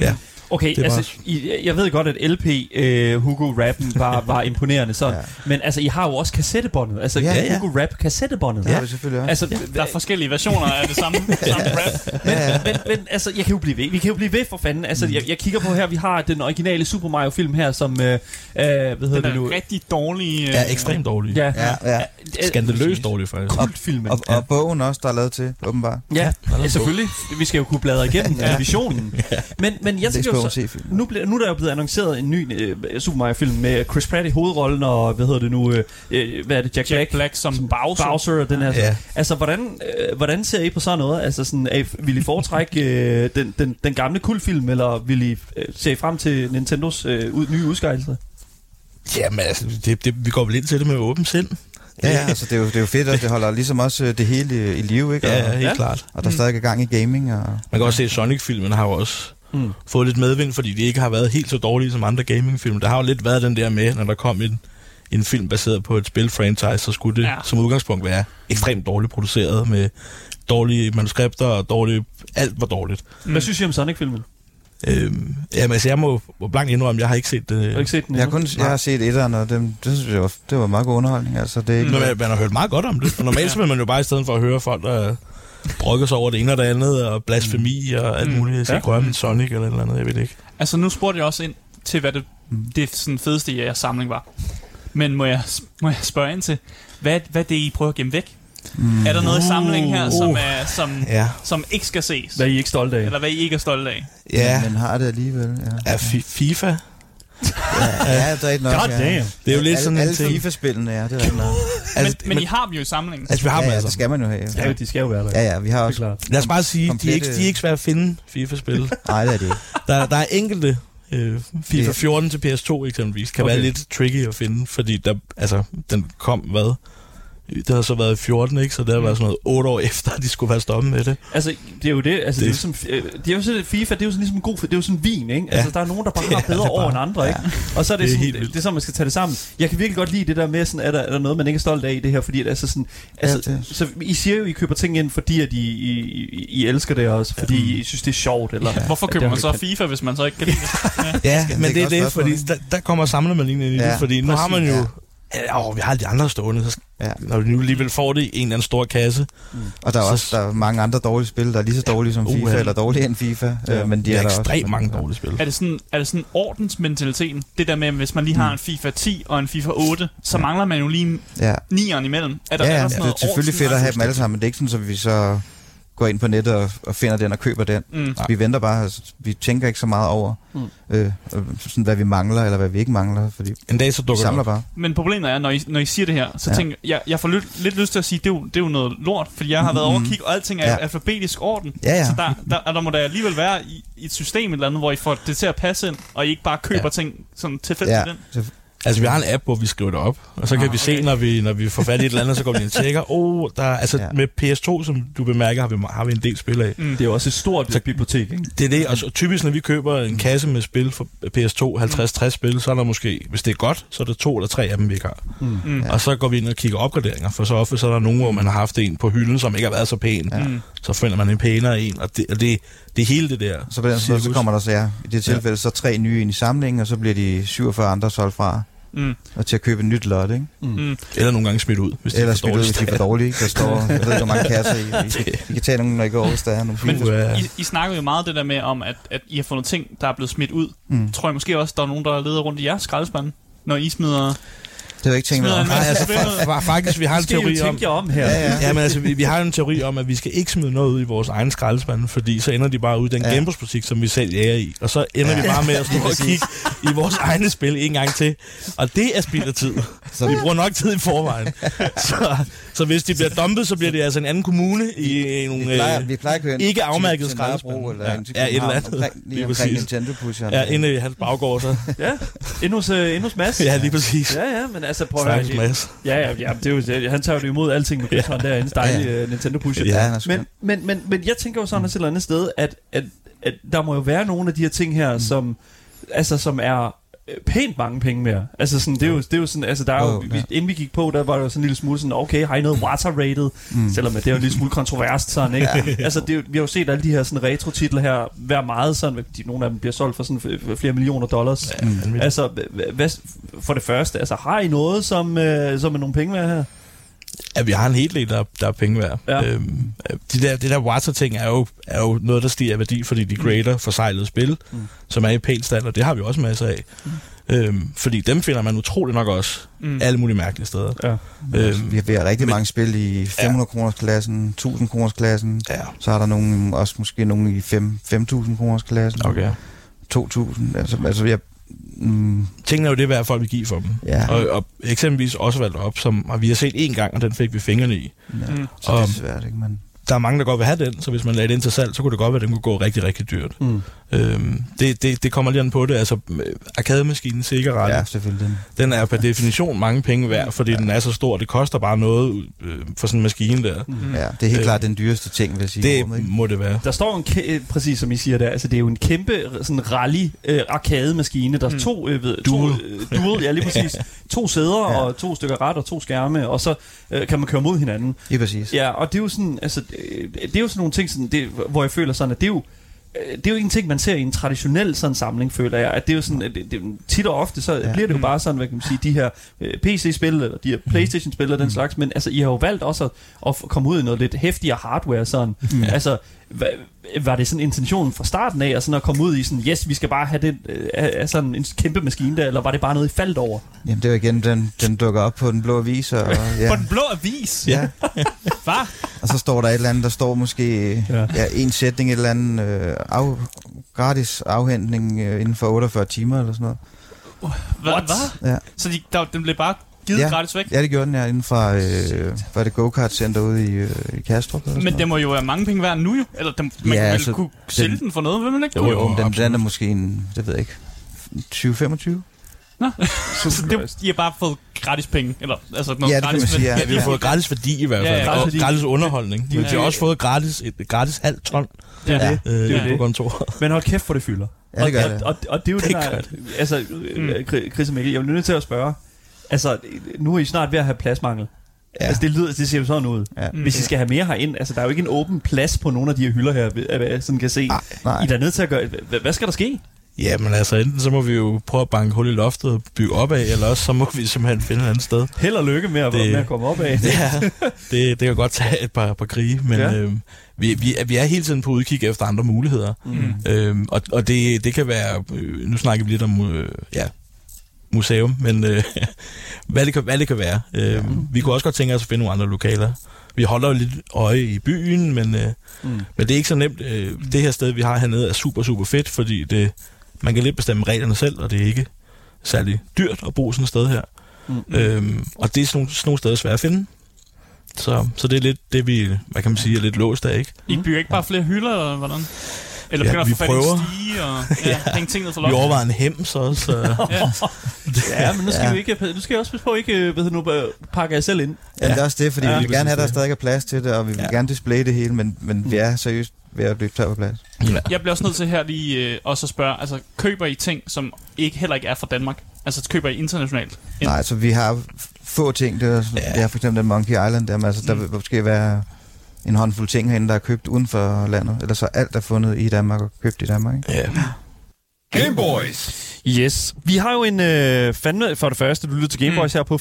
Speaker 4: ja,
Speaker 1: Okay,
Speaker 4: Det
Speaker 1: altså,
Speaker 4: også-
Speaker 1: I, jeg ved godt, at LP uh, Hugo Rappen var, var imponerende sådan,
Speaker 5: Ja.
Speaker 1: ja. men altså, I har jo også kassettebåndet, altså
Speaker 5: Ja,
Speaker 1: ja,
Speaker 5: ja.
Speaker 1: Hugo Rap kassettebåndet.
Speaker 5: Det har vi selvfølgelig også.
Speaker 1: Altså,
Speaker 2: Der er forskellige versioner af det samme, samme rap.
Speaker 5: ja, ja.
Speaker 1: men, men altså, jeg kan jo blive ved. Vi kan jo blive ved for fanden. Altså,
Speaker 2: Mm.
Speaker 1: jeg, jeg kigger på her, vi har den originale Super Mario film her, som, øh, øh, hvad hedder
Speaker 2: Den
Speaker 1: det
Speaker 2: er
Speaker 1: nu?
Speaker 2: rigtig dårlig. øh,
Speaker 4: er ekstremt dårlig.
Speaker 1: Ja,
Speaker 5: Ja, ja.
Speaker 4: Skandaløst dårlig, faktisk.
Speaker 1: Kultfilmen.
Speaker 5: Og, og bogen også, der er lavet til, åbenbart.
Speaker 1: Ja,
Speaker 4: er
Speaker 1: ja, selvfølgelig. Vi skal jo kunne bladre igennem ja. visionen. Men, men jeg tænker så,
Speaker 5: se filmen.
Speaker 1: nu, ble, nu er der jo blevet annonceret en ny øh, Super Mario-film med Chris Pratt i hovedrollen, og hvad hedder det nu, øh, øh, hvad er det, Jack,
Speaker 2: Jack
Speaker 1: Black,
Speaker 2: Black som Bowser.
Speaker 1: Bowser og den her.
Speaker 4: Ja.
Speaker 1: Altså, hvordan, øh, hvordan ser I på sådan noget? Altså, sådan, er I, vil I foretrække øh, den, den, den gamle kultfilm, eller vil I øh, se frem til Nintendos øh, ud, nye udskejelse?
Speaker 4: Jamen, altså, det, det, vi går vel ind til det med åben sind.
Speaker 5: Ja, ja, altså det er jo, det er jo fedt, og det holder ligesom også øh, det hele i, i live, ikke?
Speaker 4: Ja,
Speaker 5: Og,
Speaker 4: ja, helt
Speaker 1: Ja.
Speaker 4: ja. klart.
Speaker 5: og der er stadig gang i gaming, og
Speaker 4: Man kan også se, at Sonic-filmen har jo også
Speaker 1: Mm.
Speaker 4: fået lidt medvind, fordi de ikke har været helt så dårlige som andre gaming-film. Der har jo lidt været den der med, når der kom en, en film baseret på et spil-franchise, så skulle det
Speaker 2: Ja.
Speaker 4: som udgangspunkt være ekstremt dårligt produceret med dårlige manuskripter og dårlige... Alt var dårligt.
Speaker 1: Mm. Hvad synes I om Sonic-filmen?
Speaker 4: Øhm, jamen, altså, jeg må, må blankt indrømme, jeg har ikke set det.
Speaker 1: Har ikke set den
Speaker 5: jeg, kun, jeg har set etteren, og det, det synes jeg var, det var meget god underholdning. Altså, det er ikke,
Speaker 4: Men man, man har hørt meget godt om det. Og normalt så vil man jo bare i stedet for at høre folk, der brokker sig over det ene og det andet, og blasfemi og alt
Speaker 2: Mm.
Speaker 4: muligt. Jeg skal
Speaker 1: Ja.
Speaker 4: ikke røre min Sonic eller et eller andet, jeg ved det ikke.
Speaker 2: Altså, nu spurgte jeg også ind til, hvad det, det sådan fedeste i jeres samling var. Men må jeg, må jeg spørge ind til, hvad, hvad er det, I prøver at gemme væk?
Speaker 5: mm,
Speaker 2: Er der noget i samlingen her, som,
Speaker 4: Uh.
Speaker 2: er, som,
Speaker 4: Ja.
Speaker 2: som ikke skal ses?
Speaker 1: Hvad er I ikke stolte af?
Speaker 2: Eller hvad I ikke er stolte af?
Speaker 4: Ja,
Speaker 5: Men, har det alligevel, ja.
Speaker 4: ja fi- FIFA.
Speaker 5: Ja, ja det er ikke nok.
Speaker 1: God
Speaker 5: ja.
Speaker 1: damn.
Speaker 4: Det er jo lidt
Speaker 5: alle,
Speaker 4: sådan en
Speaker 5: alle
Speaker 4: ting.
Speaker 5: FIFA-spillene, ja, det er rigtig nok.
Speaker 2: Altså, men, men, I har dem jo i samlingen.
Speaker 4: Altså, vi har
Speaker 5: Ja,
Speaker 4: dem
Speaker 5: ja,
Speaker 4: altså.
Speaker 5: det skal man jo have.
Speaker 1: Ja, de skal jo være der.
Speaker 5: Ja, ja, vi har også...
Speaker 1: klart.
Speaker 4: Lad os bare sige, de er, ikke, de er ikke svære at finde FIFA-spil.
Speaker 5: Nej, det er det ikke.
Speaker 4: der, der er enkelte øh, FIFA
Speaker 5: Det-
Speaker 4: 14 til PS2 eksempelvis, kan
Speaker 1: okay.
Speaker 4: være lidt tricky at finde, fordi der, altså, den kom, hvad? Det har så været i 14, ikke? Så det har været sådan noget 8 år efter, at de skulle være stoppet med det.
Speaker 1: Altså, det er jo det. Altså, det,
Speaker 4: Det-
Speaker 1: er, ligesom, øh, det er jo sådan, FIFA, det er jo sådan ligesom en god, det er jo sådan vin, ikke?
Speaker 4: Ja.
Speaker 1: Altså, der er nogen, der bare har
Speaker 4: Ja,
Speaker 1: bedre
Speaker 4: er
Speaker 1: år
Speaker 4: bare-
Speaker 1: end andre, ikke? Og så er det,
Speaker 4: Det er
Speaker 1: sådan,
Speaker 4: helt
Speaker 1: det, det er sådan, man skal tage det sammen. Jeg kan virkelig godt lide det der med, sådan, er der, er der noget, man ikke er stolt af i det her, fordi at, altså sådan, altså,
Speaker 5: Ja, det-
Speaker 1: så I siger jo, I køber ting ind, fordi at I, I, I, I elsker det også, fordi I synes, det er sjovt, eller...
Speaker 2: Ja. Hvorfor køber man
Speaker 1: er
Speaker 2: så. FIFA, hvis man så ikke kan lide det?
Speaker 4: Ja,
Speaker 5: er
Speaker 4: men
Speaker 5: et
Speaker 4: det er det, fordi der, der kommer samlermændingen ind i
Speaker 5: Ja,
Speaker 4: det, fordi nu har man jo
Speaker 5: Ja.
Speaker 4: Ja, åh, vi har de andre stående, så
Speaker 5: Ja.
Speaker 4: ja. når vi nu alligevel får det i en eller anden stor kasse.
Speaker 5: Og der er
Speaker 4: Så-
Speaker 5: også der er mange andre dårlige spil, der er lige så dårlige som FIFA,
Speaker 4: Uha.
Speaker 5: eller dårligere end FIFA.
Speaker 4: Ja,
Speaker 5: øh, men de er
Speaker 4: er
Speaker 5: der også.
Speaker 4: ekstremt mange dårlige spil.
Speaker 2: Er det sådan, er det sådan ordensmentaliteten? Det der med, at hvis man lige har
Speaker 5: Mm.
Speaker 2: en FIFA 10 og en FIFA 8, så mangler man jo lige
Speaker 5: Ja,
Speaker 2: nieren imellem. Er der,
Speaker 5: ja,
Speaker 2: er
Speaker 5: ja
Speaker 2: der
Speaker 5: det
Speaker 2: sådan
Speaker 5: er
Speaker 2: noget
Speaker 5: selvfølgelig fedt at have dem alle sammen, men det er ikke sådan, at vi så går ind på nettet og, og finder den og køber den.
Speaker 2: Mm.
Speaker 5: Vi venter bare, altså, vi tænker ikke så meget over,
Speaker 1: Mm.
Speaker 5: øh, øh, sådan, hvad vi mangler, eller hvad vi ikke mangler, fordi
Speaker 4: En dag så dukker
Speaker 5: samler
Speaker 4: op.
Speaker 5: bare.
Speaker 2: Men problemet er, når I, når I siger det her, så
Speaker 5: Ja.
Speaker 2: tænker jeg, jeg får lidt, lidt lyst til at sige, det er, jo, det er jo noget lort, fordi jeg har været
Speaker 5: Mhm.
Speaker 2: over og kigge, og alting er
Speaker 5: Ja.
Speaker 2: alfabetisk orden.
Speaker 5: Ja, ja.
Speaker 2: Så der, der, der må der alligevel være i, i et system et eller andet, hvor I får det til at passe ind, og I ikke bare køber
Speaker 4: Ja.
Speaker 2: ja. ting sådan tilfældigt
Speaker 5: Ja,
Speaker 2: ind.
Speaker 5: Så,
Speaker 4: Altså, vi har en app, hvor vi skriver det op, og så kan
Speaker 2: Ah,
Speaker 4: vi se,
Speaker 2: okay.
Speaker 4: når vi, når vi får fat i et eller andet, så går vi ind og tjekker. Oh, der, er- altså,
Speaker 5: Ja.
Speaker 4: med PS2, som du bemærker, har vi, har vi en del spil af.
Speaker 2: Mm.
Speaker 1: Det er jo også et stort
Speaker 4: Så-
Speaker 1: bibliotek, ikke?
Speaker 4: Det er det, og så, typisk når vi køber en kasse med spil for PS2, 50-60 spil, så er der måske, hvis det er godt, så er der to eller tre af dem, vi ikke har.
Speaker 2: Mm.
Speaker 4: Ja. Og så går vi ind og kigger opgraderinger, for så ofte så er der nogen, hvor man har haft en på hylden, som ikke har været så pæn.
Speaker 5: Ja.
Speaker 2: Mm.
Speaker 4: Så finder man en pænere en, og det, og det, det er hele det der.
Speaker 5: så på den måde, så kommer der så, ja, i det tilfælde, så tre nye ind i samlingen, og så bliver de 47 andre solgt fra,
Speaker 2: Mm.
Speaker 5: og til at købe et nyt lot, ikke?
Speaker 2: Mm.
Speaker 4: Eller nogle gange smidt ud, hvis
Speaker 5: Eller
Speaker 4: de er for
Speaker 5: spille ud,
Speaker 4: dårlige
Speaker 5: hvis de er for dårlige. Der står, jeg ved ikke, hvor mange kasser i. I, kan, I kan tage nogle, når I går over, hvis der er nogle
Speaker 2: Men
Speaker 5: fine.
Speaker 4: Ja.
Speaker 2: I, I snakker jo meget det der med, om at, at I har fundet ting, der er blevet smidt ud.
Speaker 5: Mm.
Speaker 2: Tror jeg måske også, der er nogen, der leder rundt i jeres skraldespande, når I smider...
Speaker 5: Det har jeg ikke tænkt mig om.
Speaker 4: Nej, altså, fa- fa- faktisk, vi har en teori om...
Speaker 1: tænke jer om her.
Speaker 5: Ja, ja.
Speaker 4: Ja, men altså, vi, vi har en teori om, at vi skal ikke smide noget ud i vores egen skraldespande, fordi så ender de bare ud i den
Speaker 5: Ja.
Speaker 4: genbrugsbutik, som vi selv jager i. Og så ender
Speaker 5: Ja.
Speaker 4: vi bare med at stå og kigge i vores egne spil en gang til. Og det er spild af tid. Så vi bruger nok tid i forvejen. Så, så hvis de bliver dumpet, så bliver det altså en anden kommune i nogle...
Speaker 5: Vi plejer,
Speaker 4: øh,
Speaker 5: vi plejer at køre
Speaker 4: ikke afmærket skraldespand.
Speaker 5: eller
Speaker 4: Ja. Ja, et eller andet.
Speaker 5: Omkring, lige omkring
Speaker 4: præcis.
Speaker 5: Nintendo pusheren.
Speaker 4: Ja, inde i hans baggård, så.
Speaker 1: Ja, endnu hos, øh, endnu hos Mads.
Speaker 4: Ja, lige præcis.
Speaker 1: Ja, ja, men altså prøv at høre.
Speaker 4: Mads.
Speaker 1: Ja, ja, ja, det er jo, det, han tager jo det imod alting med krydseren ja. derinde. Dejlig
Speaker 5: Ja,
Speaker 1: ja. Nintendo pusher.
Speaker 5: Ja, han er
Speaker 1: men, men, men, men jeg tænker jo sådan et eller andet sted, at, at, at der må jo være nogle af de her ting her, mm. som, altså, som er pænt mange penge mere. Altså sådan, det er jo, det er jo sådan, altså der er jo,
Speaker 5: Oh, ja.
Speaker 1: vi, inden vi gik på, der var der jo sådan en lille smule sådan, okay, har I noget water rated? Mm. Selvom det er jo en lille smule kontroverst sådan, ikke? ja. Altså det er, jo- vi har jo set alle de her sådan retro-titler her, være meget sådan, de, nogle af dem bliver solgt for sådan flere millioner dollars.
Speaker 4: Vanvittigt.
Speaker 1: Altså, hva- hvad, for det første, altså har I noget, som, øh, som er nogle penge værd her?
Speaker 4: Ja, vi har en hel del, der, der er penge værd.
Speaker 1: Ja.
Speaker 4: Øhm, øh, de der, det der water-ting er jo, er jo noget, der stiger i værdi, fordi de grader forsejlede spil,
Speaker 1: Mm.
Speaker 4: mm. som er i pænt stand, og det har vi også masser af. Mm. Øhm, fordi dem finder man utrolig nok også
Speaker 2: Mm.
Speaker 4: mm. alle mulige mærkelige steder.
Speaker 1: Ja.
Speaker 4: Øhm,
Speaker 5: Vi har, vi har rigtig
Speaker 4: men-
Speaker 5: mange spil i 500 kroners klassen, 1000 kroners klassen.
Speaker 4: ja,
Speaker 5: Så er der nogle, også måske nogle i 5 5.000 kroners klassen.
Speaker 4: okay.
Speaker 5: 2.000. Altså, altså jeg, mm,
Speaker 4: Tingene er jo det værd, folk vil give for dem.
Speaker 5: ja,
Speaker 4: Og, og eksempelvis også valgt op, som vi har set en gang, og den fik vi fingrene i.
Speaker 5: ja.
Speaker 2: Mm.
Speaker 5: Så det er svært, ikke? Men,
Speaker 4: Der er mange, der godt vil have den, så hvis man lagde den til salg, så kunne det godt være, at den kunne gå rigtig, rigtig dyrt.
Speaker 1: Mm.
Speaker 4: Øhm, det, det, det kommer lige an på det. Altså, øh, arkademaskinen Sega
Speaker 5: ja,
Speaker 4: ja.
Speaker 5: selvfølgelig. Den.
Speaker 4: den er per definition mange penge værd, fordi ja. den er så stor. Det koster bare noget øh, for sådan en maskine der.
Speaker 1: Mm.
Speaker 2: Mm.
Speaker 5: Ja, det er helt
Speaker 4: Øh,
Speaker 5: klart den dyreste ting, vil jeg sige.
Speaker 4: Det
Speaker 5: rummet, ikke?
Speaker 4: må det være.
Speaker 1: Der står en, kæ- præcis som I siger der, altså det er jo en kæmpe sådan rally øh, arcade maskine, der er
Speaker 2: Mm.
Speaker 1: to, øh, ved,
Speaker 4: Dual.
Speaker 1: to øh, dual, ja lige præcis, to sæder
Speaker 5: Ja.
Speaker 1: og to stykker ret og to skærme, og så øh, kan man køre mod hinanden.
Speaker 5: Lige præcis.
Speaker 1: Ja, og det er jo sådan, altså, det er jo sådan nogle ting, sådan, det, hvor jeg føler sådan, at det er jo, øh, det er jo ikke en ting, man ser i en traditionel sådan samling, føler jeg. At det er jo sådan, at det, det, tit og ofte, så
Speaker 5: Ja.
Speaker 1: ja. bliver det jo
Speaker 2: Mm.
Speaker 1: bare sådan, hvad kan man sige, de her øh, PC-spil, eller de her Playstation-spil og den slags, men altså, I har jo valgt også at, at komme ud i noget lidt hæftigere hardware, sådan.
Speaker 5: Mm.
Speaker 1: Altså, var det sådan intentionen fra starten af, at, sådan at komme ud i sådan, yes, vi skal bare have den, øh, sådan en kæmpe maskine der, eller var det bare noget, I faldt over?
Speaker 5: Jamen, det er jo igen, den, den dukker op på den blå avis, og,
Speaker 2: På
Speaker 5: ja,
Speaker 2: den blå avis?
Speaker 5: ja,
Speaker 2: Hvad?
Speaker 5: og så står der et eller andet, der står måske
Speaker 1: Ja.
Speaker 5: ja. En sætning, et eller andet øh, af, gratis afhentning øh, inden for 48 timer, eller sådan noget.
Speaker 2: Hvad?
Speaker 1: What?
Speaker 2: Hvad?
Speaker 5: Ja.
Speaker 2: Så de, der, den blev bare givet
Speaker 5: Ja.
Speaker 2: gratis væk?
Speaker 5: Ja, det gjorde den her inden fra, øh, var det go-kart center ude i, øh, i Kastrup. Eller
Speaker 2: Men det må jo være mange penge værd nu jo. Eller den, man
Speaker 5: Ja,
Speaker 2: ja,
Speaker 5: altså,
Speaker 2: kunne sælge
Speaker 5: den-
Speaker 2: den for noget, vil man ikke?
Speaker 4: Jo, jo,
Speaker 5: Jo, den,
Speaker 4: absolut.
Speaker 5: den er måske en, det ved jeg ikke, 20-25?
Speaker 2: Så det, I har bare fået gratis penge. Eller, altså noget
Speaker 5: Ja, det kan
Speaker 2: gratis,
Speaker 5: man sige, ja.
Speaker 4: Ja, vi har fået gratis værdi i hvert fald,
Speaker 2: Ja, ja,
Speaker 4: ja,
Speaker 1: gratis
Speaker 4: og
Speaker 1: værdi.
Speaker 4: gratis underholdning. Men
Speaker 2: Ja,
Speaker 4: vi har
Speaker 2: ja.
Speaker 4: også fået gratis, et gratis halvt ton
Speaker 1: Det er
Speaker 5: Ja.
Speaker 1: det.
Speaker 4: øh,
Speaker 1: Det er
Speaker 4: på
Speaker 1: det.
Speaker 4: kontoret.
Speaker 1: Men hold kæft, for det fylder.
Speaker 5: Ja, det gør
Speaker 1: og,
Speaker 5: det.
Speaker 1: Og, og, og det er jo
Speaker 4: Det
Speaker 1: det, der, altså,
Speaker 2: Mm.
Speaker 1: mm. Chris og Mikkel, jeg bliver nødt til at spørge, altså, nu er I snart ved at have pladsmangel. Ja. Altså, det, lyder, det ser jo sådan ud.
Speaker 5: Ja.
Speaker 2: Mm.
Speaker 1: Hvis I skal have mere herind, altså, der er jo ikke en åben plads på nogle af de her hylder her, hvad jeg sådan kan se.
Speaker 5: Nej, nej.
Speaker 1: I er da nødt til at gøre, hvad, skal der ske?
Speaker 4: Ja, men altså, enten så må vi jo prøve at banke hul i loftet og bygge op af, eller også så må vi simpelthen finde et andet sted.
Speaker 1: Held og lykke med at,
Speaker 4: Det-
Speaker 1: med at komme op af.
Speaker 4: Ja, det, det kan godt tage et par, par krige, men
Speaker 1: Ja.
Speaker 4: øhm, vi, vi, er- vi er hele tiden på udkig efter andre muligheder.
Speaker 2: Mm.
Speaker 4: Øhm, og og det, det kan være, øh, nu snakker vi lidt om øh, ja, museum, men øh, hvad, det kan, hvad det kan være. Øh, Vi kunne også godt tænke os at finde nogle andre lokaler. Vi holder jo lidt øje i byen, men, øh,
Speaker 1: Mm.
Speaker 4: men det er ikke så nemt. Øh, det her sted, vi har hernede, er super, super fedt, fordi det, man kan lidt bestemme reglerne selv, og det er ikke særlig dyrt at bo sådan et sted her.
Speaker 1: Mm.
Speaker 4: Øhm, og det er sådan nogle, sådan nogle steder svært at finde. Så, så det er lidt det, vi, hvad kan man sige, er lidt låst af, ikke?
Speaker 2: I bygger ikke bare flere hylder, eller hvordan? Eller
Speaker 4: Ja,
Speaker 2: begynder
Speaker 4: vi
Speaker 2: at få fat i en stige, og ja, hænge ting ned for
Speaker 4: Vi overvejer en hems også. Så,
Speaker 2: Ja.
Speaker 1: Ja, men nu skal
Speaker 5: Ja.
Speaker 1: ja. vi ikke, nu skal jeg også passe på, ikke det nu, øh, pakke jer selv ind.
Speaker 5: Ja, det er også det, fordi
Speaker 1: Ja,
Speaker 5: ja, vi vil gerne have, at der
Speaker 4: det.
Speaker 5: stadig er plads til det, og vi vil
Speaker 4: Ja.
Speaker 5: ja. gerne displaye det hele, men, men vi er seriøst ved at løbe tør på plads.
Speaker 4: ja.
Speaker 2: Jeg bliver også nødt til her lige øh, også at spørge, altså køber I ting, som ikke heller ikke er fra Danmark? Altså køber I internationalt? En-
Speaker 5: Nej, så vi har få ting. Det er, ja.
Speaker 4: Ja.
Speaker 5: Vi har for eksempel den Monkey Island der, men altså, der
Speaker 2: Mm.
Speaker 5: vil måske være en håndfuld ting herinde, der er købt uden for landet. Eller så alt er fundet i Danmark og købt i Danmark. Ikke?
Speaker 4: ja.
Speaker 3: Game Boys.
Speaker 1: Yes. Vi har jo en øh, fandme, for det første, du lytter til Gameboys mm. her på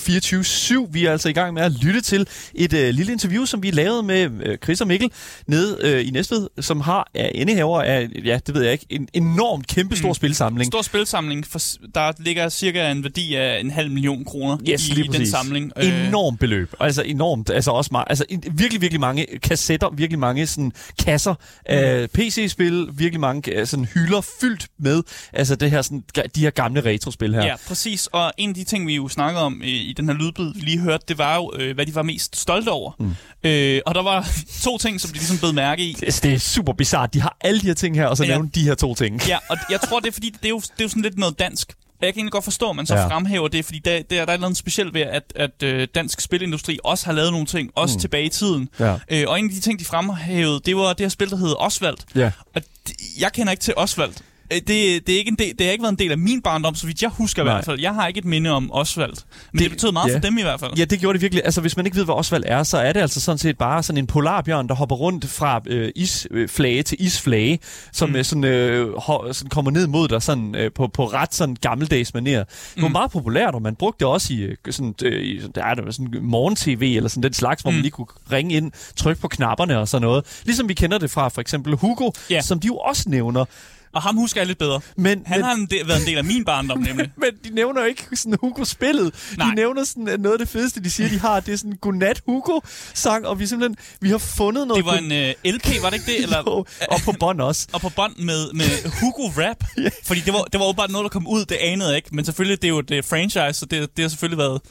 Speaker 1: 24-7. Vi er altså i gang med at lytte til et øh, lille interview, som vi lavede med øh, Chris og Mikkel nede øh, i Næstved, som har øh, indehaver af, ja, det ved jeg ikke, en enormt kæmpe stor
Speaker 2: Mm.
Speaker 1: mm. spilsamling.
Speaker 2: Stor spilsamling, for, der ligger cirka en værdi af en halv million kroner
Speaker 1: Yes,
Speaker 2: i,
Speaker 1: lige
Speaker 2: i den samling. Øh,
Speaker 1: Enormt beløb. Altså enormt. Altså også meget, altså en, virkelig, virkelig mange kassetter, virkelig mange sådan kasser af PC-spil, virkelig mange øh, sådan hylder fyldt med altså det her sådan, de her gamle retrospil her.
Speaker 2: Ja, præcis. Og en af de ting, vi jo snakkede om i, i den her lydbid, vi lige hørte, det var jo, øh, hvad de var mest stolte over. Mm. Øh, og der var to ting, som de ligesom blev mærke i.
Speaker 1: Altså, det er super bizart. De har alle de her ting her, og så
Speaker 2: Ja.
Speaker 1: nævner de her to ting.
Speaker 2: Ja, og jeg tror, det er fordi, det er jo, det er jo sådan lidt noget dansk. Og jeg kan egentlig godt forstå, at man så ja. Fremhæver det, fordi der, der, der er noget specielt ved, at, at øh, dansk spilindustri også har lavet nogle ting, også mm. tilbage i tiden.
Speaker 1: Ja.
Speaker 2: Øh, og en af de ting, de fremhævede, det var det her spil, der hedder Osvald.
Speaker 1: Ja.
Speaker 2: Og det, jeg kender ikke til Osvald. Øh, Det, det, er ikke en del, det har ikke været en del af min barndom, så vidt jeg husker i
Speaker 1: Nej.
Speaker 2: hvert fald. Jeg har ikke et minde om Osvald. Men det,
Speaker 1: Det-
Speaker 2: det betød meget
Speaker 1: ja.
Speaker 2: for dem i hvert fald.
Speaker 1: Ja, det gjorde det virkelig. Altså, hvis man ikke ved, hvad Osvald er, så er det altså sådan set bare sådan en polarbjørn, der hopper rundt fra øh, isflage til isflage, som
Speaker 2: Mm.
Speaker 1: mm. sådan, øh, ho- sådan kommer ned mod dig sådan, øh, på, på ret sådan gammeldags manér. Det var
Speaker 2: Mm.
Speaker 1: meget populært, og man brugte det også i, øh, sådan, øh, i sådan, der er der sådan morgen-tv eller sådan den slags, hvor
Speaker 2: Mm.
Speaker 1: man lige kunne ringe ind, trykke på knapperne og sådan noget. Ligesom vi kender det fra for eksempel Hugo,
Speaker 2: Ja.
Speaker 1: som de jo også nævner.
Speaker 2: Og ham husker jeg lidt bedre.
Speaker 1: Men,
Speaker 2: Han
Speaker 1: men,
Speaker 2: har en del, været en del af min barndom, nemlig.
Speaker 1: Men de nævner jo ikke sådan Hugo-spillet.
Speaker 2: Nej.
Speaker 1: De nævner sådan noget af det fedeste, de siger, de har. Det er sådan Godnat Hugo-sang, og vi simpelthen vi har fundet noget...
Speaker 2: Det var en øh, LP, var det ikke det? Eller,
Speaker 1: Jo, og på bånd også.
Speaker 2: og på bånd med, med Hugo Rap. Fordi det var, det var åbenbart noget, der kom ud, det anede jeg ikke. Men selvfølgelig, det er jo et øh, franchise, så det, det har selvfølgelig været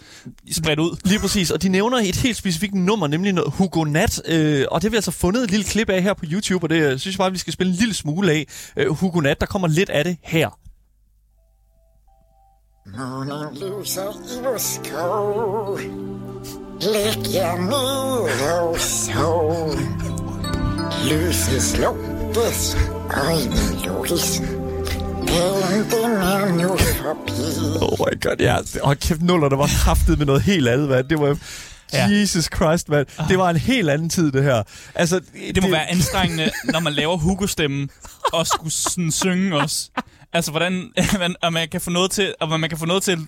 Speaker 2: spredt ud.
Speaker 1: Lige præcis, og de nævner et helt specifikt nummer, nemlig noget Hugo Nat, øh, og det har vi altså fundet et lille klip af her på YouTube, og det øh, synes jeg bare, vi skal spille en lille smule af. Øh, Hugo Nat, der kommer lidt af det her.
Speaker 6: Månen lyser i vores skov Læg jer ned og sov Lyset slukkes, øjnene lukkes Dagen den er nu forbi
Speaker 1: Oh my god, ja. Og kæft, nuller, der var kraftet med noget helt andet, mand. Det var...
Speaker 2: Ja.
Speaker 1: Jesus Christ, mand. Det var en helt anden tid, det her. Altså,
Speaker 2: Det må være anstrengende, når man laver Hugo-stemmen, og skulle sådan synge også. Altså, hvordan man, og man kan få noget til, og man kan få noget til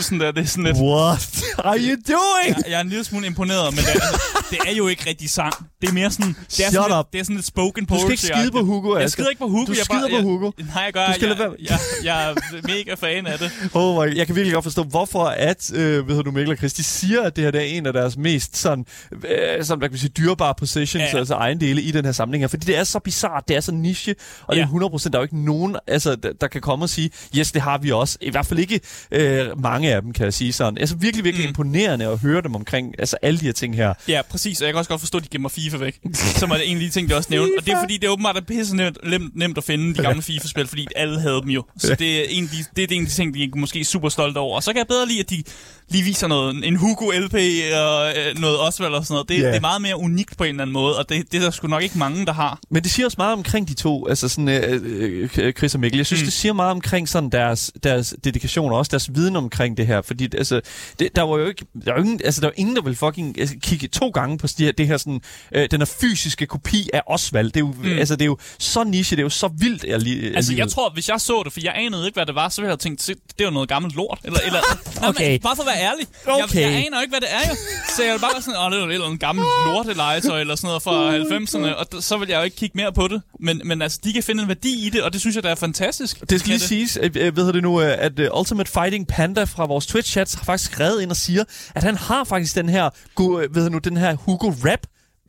Speaker 2: sådan der, det er sådan lidt...
Speaker 1: What are you doing?
Speaker 2: Jeg, jeg er en lille smule imponeret, men det, altså, det er jo ikke rigtig sang. Det er mere sådan... Det er
Speaker 1: Shut
Speaker 2: sådan,
Speaker 1: up.
Speaker 2: lidt, det er sådan lidt spoken
Speaker 1: Du
Speaker 2: poetry.
Speaker 1: skal ikke skide på Hugo,
Speaker 2: Jeg skider ikke på Hugo.
Speaker 1: Du
Speaker 2: jeg
Speaker 1: skider
Speaker 2: bare,
Speaker 1: på
Speaker 2: jeg,
Speaker 1: Hugo.
Speaker 2: Nej, jeg gør.
Speaker 1: Du skal
Speaker 2: jeg,
Speaker 1: være.
Speaker 2: jeg, jeg, er mega fan af det.
Speaker 1: Oh my, jeg kan virkelig godt forstå, hvorfor at, øh, ved du, Mikkel og Chris, de siger, at det her det er en af deres mest sådan, øh, sådan, hvad kan man sige, dyrebare
Speaker 2: ja,
Speaker 1: ja. altså ejendele i den her samling her. Fordi det er så bizart, det er så niche, og
Speaker 2: Ja.
Speaker 1: det er 100%, der er jo ikke nogen, altså, der, der kan komme og sige, yes, det har vi også. I hvert fald ikke øh, mange af dem, kan jeg sige sådan. Altså virkelig, virkelig
Speaker 2: Mm.
Speaker 1: imponerende at høre dem omkring altså, alle de her ting her.
Speaker 2: Ja, præcis. Og jeg kan også godt forstå, at de gemmer FIFA væk. Som er en af de ting, de også nævnte. Og det er fordi, det er åbenbart er pisse nemt, nemt, nemt at finde de gamle FIFA-spil, fordi alle havde dem jo. Så det er en af de, det er en af de ting, de er måske super stolte over. Og så kan jeg bedre lide, at de lige viser noget, en Hugo LP og øh, noget Osvald og sådan noget. Det,
Speaker 1: Ja.
Speaker 2: det er meget mere unikt på en eller anden måde, og det, det er der sgu nok ikke mange, der har.
Speaker 1: Men det siger også meget omkring de to, altså sådan, øh, øh, Chris og Mikkel. Jeg synes synes, det siger meget omkring sådan deres, deres dedikation og også deres viden omkring det her. Fordi altså, det, der var jo ikke, der var jo ingen, altså, der var ingen, der ville fucking altså, kigge to gange på det her, det her sådan, øh, den her fysiske kopi af Osvald. Det er jo, mm. altså, det er jo så niche, det er jo så vildt. Alli-
Speaker 2: Altså, jeg tror, hvis jeg så det, for jeg anede ikke, hvad det var, så ville jeg have tænkt, "Se, det er jo noget gammelt lort. Eller, eller,
Speaker 1: Okay.
Speaker 2: men, bare for at være ærlig. Jeg,
Speaker 1: Okay.
Speaker 2: jeg aner jo ikke, hvad det er jo. Så jeg vil bare sådan, åh, det er jo et eller andet gammelt lortelegetøj, eller sådan noget fra 90'erne, og d- så vil jeg jo ikke kigge mere på det. Men, men altså, de kan finde en værdi i det, og det synes jeg, der er fantastisk.
Speaker 1: Det skal lige siges, øh, ved det nu, øh, at øh, Ultimate Fighting Panda fra vores Twitch-chats har faktisk skrevet ind og siger, at han har faktisk den her, øh, ved nu, den her Hugo Rap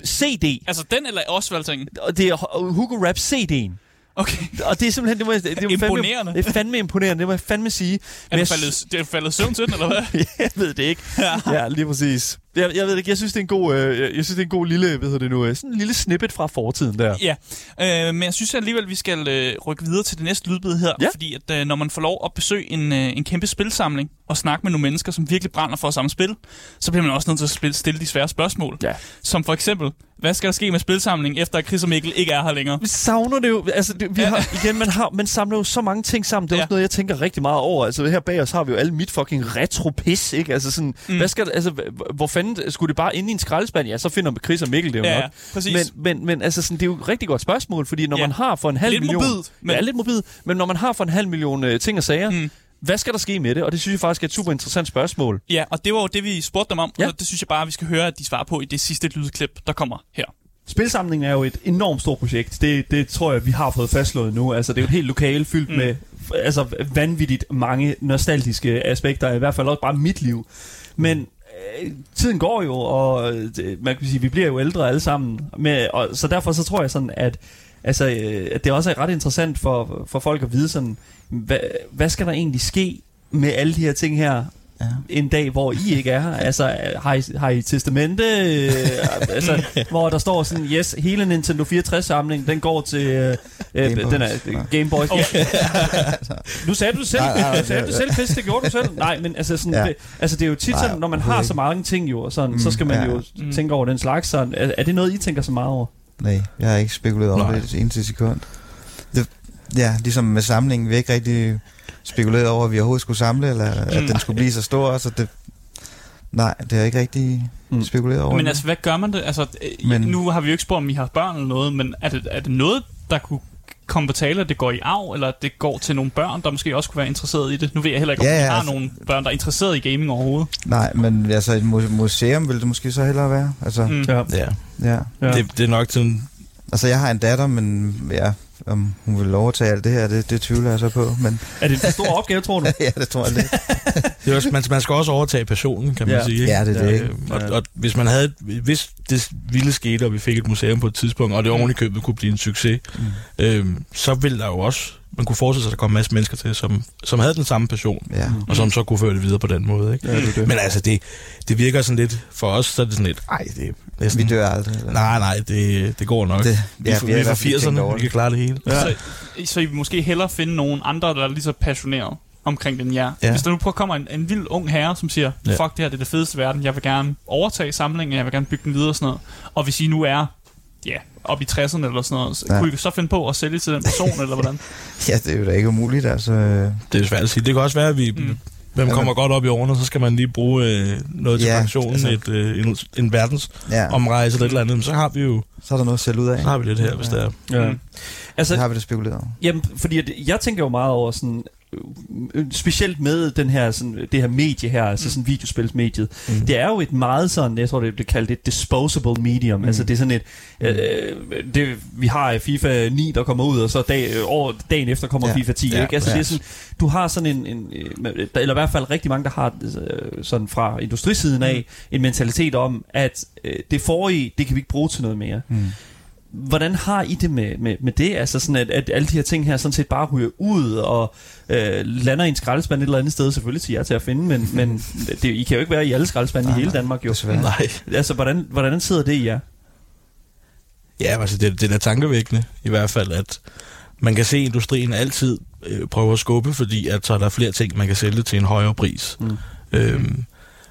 Speaker 1: CD.
Speaker 2: Altså, den eller Osvald-tingen?
Speaker 1: Og det er Hu- Hugo Rap CD'en.
Speaker 2: Okay.
Speaker 1: Og det er simpelthen, det må, jeg- det jo
Speaker 2: Imponerende.
Speaker 1: Fandme, det er fandme imponerende, det må jeg fandme sige.
Speaker 2: Er du faldet, det er faldet søvn til den, eller hvad?
Speaker 1: jeg ved det ikke. Ja, ja lige præcis. Jeg, jeg ved det ikke, jeg synes, det er en god, øh, jeg synes, det er en god lille, hvad hedder det nu, øh, sådan en lille snippet fra fortiden der.
Speaker 2: Ja, øh, men jeg synes alligevel, vi skal øh, rykke videre til det næste lydbid her.
Speaker 1: Ja.
Speaker 2: Fordi at, øh, når man får lov at besøge en, øh, en kæmpe spilsamling og snakke med nogle mennesker, som virkelig brænder for samme spil, så bliver man også nødt til at spille, stille de svære spørgsmål.
Speaker 1: Ja.
Speaker 2: Som for eksempel, hvad skal der ske med spilsamlingen, efter at Chris og Mikkel ikke er her længere?
Speaker 1: Vi savner det jo. Altså, det, vi
Speaker 2: Ja.
Speaker 1: har, igen, man, har, man samler jo så mange ting sammen. Det er
Speaker 2: Ja.
Speaker 1: også noget, jeg tænker rigtig meget over. Altså, her bag os har vi jo alle mit fucking retro-pis, ikke? Altså, sådan, mm. hvad skal, altså, hvor fanden skulle det bare ind i en skraldespand? Ja, så finder Chris og Mikkel det jo
Speaker 2: Ja,
Speaker 1: nok.
Speaker 2: ja, præcis.
Speaker 1: Men, men, men altså, sådan, det er jo et rigtig godt spørgsmål, fordi når
Speaker 2: Ja.
Speaker 1: man har for en halv
Speaker 2: Lidt
Speaker 1: million...
Speaker 2: morbidt, men-
Speaker 1: Ja, lidt mobil. Men når man har for en halv million øh, ting og sager,
Speaker 2: Mm.
Speaker 1: Hvad skal der ske med det? Og det synes jeg faktisk er et super interessant spørgsmål.
Speaker 2: Ja, og det var jo det, vi spurgte dem om,
Speaker 1: Ja.
Speaker 2: og det synes jeg bare, vi skal høre, at de svarer på i det sidste lydklip, der kommer her.
Speaker 1: Spilsamlingen er jo et enormt stort projekt. Det, det tror jeg, vi har fået fastslået nu. Altså, det er jo et helt lokale fyldt
Speaker 2: Mm.
Speaker 1: med altså, vanvittigt mange nostalgiske aspekter, i hvert fald også bare mit liv. Men øh, tiden går jo, og øh, man kan sige, vi bliver jo ældre alle sammen. Med, og, så derfor så tror jeg sådan, at, altså, øh, at det også er ret interessant for, for folk at vide sådan, hvad, hvad skal der egentlig ske med alle de her ting her,
Speaker 5: Ja.
Speaker 1: en dag, hvor I ikke er her? Altså, har I, har I testamente? Øh, altså, hvor der står sådan, yes, hele Nintendo 64-samling, den går til øh, øh,
Speaker 5: Game
Speaker 1: den er. Game Boys. Ja. nu sagde du selv,
Speaker 5: Nej, nej,
Speaker 1: nu sagde du selv, Chris, det gjorde du selv. Nej, men altså, sådan,
Speaker 5: Ja.
Speaker 1: det, altså det er jo tit
Speaker 5: Nej,
Speaker 1: sådan, når man har så mange ting jo, og sådan,
Speaker 5: Mm,
Speaker 1: så skal man
Speaker 5: ja.
Speaker 1: jo
Speaker 2: Mm.
Speaker 1: tænke over den slags. Sådan. Er, er det noget, I tænker så meget over?
Speaker 5: Nej, jeg har ikke spekuleret over
Speaker 4: Nej.
Speaker 5: det et eneste sekund. Det, ja, ligesom med samlingen, vi har ikke rigtig spekuleret over, at vi overhovedet skulle samle, eller at
Speaker 2: Mm.
Speaker 5: den skulle blive så stor, så det... Nej, det har jeg ikke rigtig
Speaker 1: Mm.
Speaker 5: spekuleret over.
Speaker 2: Men altså, hvad gør man det? Altså, men...
Speaker 5: Men-
Speaker 2: nu har vi jo ikke spurgt, om I har børn eller noget, men er det, er det noget, der kunne komme på tale, at det går i arv, eller at det går til nogle børn, der måske også kunne være interesseret i det? Nu ved jeg heller ikke, om
Speaker 5: Ja,
Speaker 2: ja, I har
Speaker 5: altså-
Speaker 2: nogle børn, der er interesseret i gaming overhovedet.
Speaker 5: Nej, men altså et mu- museum ville det måske så hellere være. Altså, mm.
Speaker 1: Ja.
Speaker 4: Ja,
Speaker 5: ja.
Speaker 1: Ja.
Speaker 4: det, det er nok sådan...
Speaker 5: Altså, jeg har en datter, men ja, om hun vil overtage alt det her, det, det tvivler jeg så på. Men
Speaker 1: Er det en stor opgave, tror du?
Speaker 5: ja, det tror jeg lidt.
Speaker 4: Det er også, man, man skal også overtage passionen, kan man
Speaker 1: Ja.
Speaker 4: sige. ikke?
Speaker 5: Ja, det er det, ikke?
Speaker 4: Øh, og, og, hvis man havde, hvis det ville skete, og vi fik et museum på et tidspunkt, og det i købet kunne blive en succes,
Speaker 5: Mm.
Speaker 4: øh, så ville der jo også, man kunne forestille sig, at der kom en masse mennesker til, som, som havde den samme passion,
Speaker 5: Ja.
Speaker 4: og som så kunne føre det videre på den måde. Ikke?
Speaker 1: Ja, det det.
Speaker 4: Men altså, det, det virker sådan lidt, for os, så er det sådan lidt, ej, det er næsten...
Speaker 5: Vi dør aldrig. Eller?
Speaker 4: Nej, nej, det, det går nok.
Speaker 5: Det,
Speaker 4: vi,
Speaker 5: ja,
Speaker 4: er- vi
Speaker 5: har i
Speaker 4: er fra
Speaker 5: hvert fald ikke tænkt
Speaker 4: 80'erne,
Speaker 5: over
Speaker 4: vi kan klare det hele.
Speaker 1: Ja.
Speaker 2: Så, så I vil måske hellere finde nogle andre, der er lige så passionerede omkring den jer.
Speaker 4: Ja.
Speaker 2: Hvis der nu prøver- kommer en, en vild ung herre, som siger,
Speaker 4: Ja.
Speaker 2: fuck det her, det er det fedeste i verden, jeg vil gerne overtage samlingen, jeg vil gerne bygge den videre og sådan noget. Og hvis I nu er ja, op i 60'erne eller sådan noget, så
Speaker 5: Ja.
Speaker 2: ja. kunne I så finde på at sælge til den person, eller hvordan?
Speaker 5: Ja, det er jo da ikke umuligt, altså.
Speaker 4: Det er svært at sige. Det kan også være, at vi...
Speaker 2: Mm.
Speaker 4: Hvem
Speaker 5: Ja,
Speaker 4: kommer godt op i årene, så skal man lige bruge øh, noget til
Speaker 5: Ja,
Speaker 4: pensionen,
Speaker 5: altså-
Speaker 4: et, øh, en, en verdens
Speaker 5: Ja,
Speaker 4: omrejse eller et eller andet, men så har vi jo
Speaker 5: så er der noget at sælge ud af.
Speaker 4: så har vi lidt her, hvis det er.
Speaker 1: Ja.
Speaker 2: Mm.
Speaker 1: Altså,
Speaker 5: Det har vi det spekuleret over.
Speaker 1: Jamen, fordi at jeg tænker jo meget over sådan, specielt med den her, sådan, det her medie her, altså sådan videospilsmediet.
Speaker 5: Mm.
Speaker 1: Det er jo et meget sådan, jeg tror det bliver kaldt et disposable medium. Mm. Altså det er sådan et, øh, det, vi har FIFA 9, der kommer ud, og så dag, øh, år, dagen efter kommer
Speaker 5: Ja.
Speaker 1: ja. FIFA 10.
Speaker 4: Ja,
Speaker 1: Ja, ikke? Altså det er sådan, du har sådan en, en øh, eller i hvert fald rigtig mange, der har øh, sådan fra industrisiden af, en mentalitet om, at øh, det forrige, det kan vi ikke bruge til noget mere.
Speaker 5: Mm.
Speaker 1: Hvordan har I det med, med, med det? Altså sådan, at, at alle de her ting her sådan set bare ryger ud og øh, lander i en skraldespand et eller andet sted, selvfølgelig til jer til at finde, men, men det, I kan jo ikke være i alle skraldespande i hele Danmark jo.
Speaker 5: desværre.
Speaker 4: Nej.
Speaker 1: Altså, hvordan, hvordan sidder det i jer?
Speaker 4: Ja, altså det, det er da tankevækkende i hvert fald, at man kan se, at industrien altid øh, prøver at skubbe, fordi at så er der flere ting, man kan sælge til en højere pris.
Speaker 1: Mm.
Speaker 4: Øhm,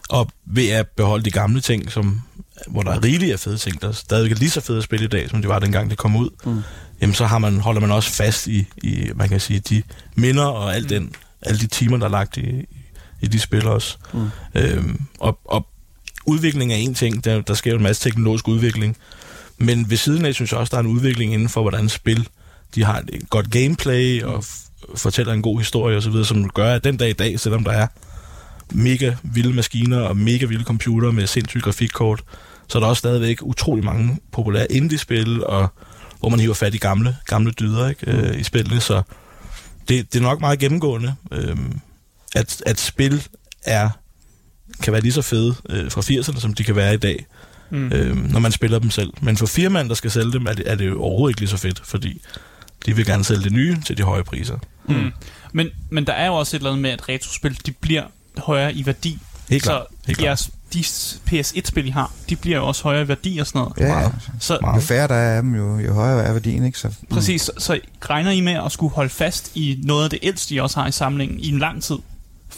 Speaker 4: og ved at beholde de gamle ting, som, hvor der er rigeligt af fede ting, der stadig er lige så fede at spille i dag, som de var dengang det kom ud,
Speaker 1: Mm.
Speaker 4: jamen så har man, holder man også fast i, i man kan sige, de minder og al den, alle de timer, der er lagt i, i de spil også. Mm. Øhm, og, og udvikling er en ting, der, der sker jo en masse teknologisk udvikling, men ved siden af synes jeg også, der er en udvikling inden for, hvordan spil, de har et godt gameplay og f- fortæller en god historie osv., som gør, at den dag i dag, selvom der er mega vilde maskiner og mega vilde computer med sindssygt grafikkort, så er der også stadigvæk utrolig mange populære indie-spil, og hvor man hiver fat i gamle, gamle dyder ikke, øh, i spillene, så det, det er nok meget gennemgående, øh, at, at spil er kan være lige så fede øh, fra 80'erne, som de kan være i dag, mm. øh, når man spiller dem selv. Men for firmaen, der skal sælge dem, er det, er det jo overhovedet ikke lige så fedt, fordi de vil gerne sælge det nye til de høje priser.
Speaker 2: Mm. Men, men der er jo også et eller andet med, at retrospil, de bliver højere i værdi.
Speaker 4: Helt
Speaker 2: så
Speaker 4: klart. Helt klart.
Speaker 2: jeres, de PS1-spil, I har, de bliver jo også højere i værdi og sådan noget.
Speaker 5: Ja, ja.
Speaker 2: Så
Speaker 5: Jo færre der er af dem, jo, jo højere er værdien, ikke? Så,
Speaker 2: præcis, så, så regner I med at skulle holde fast i noget af det ældste, I også har i samlingen i en lang tid,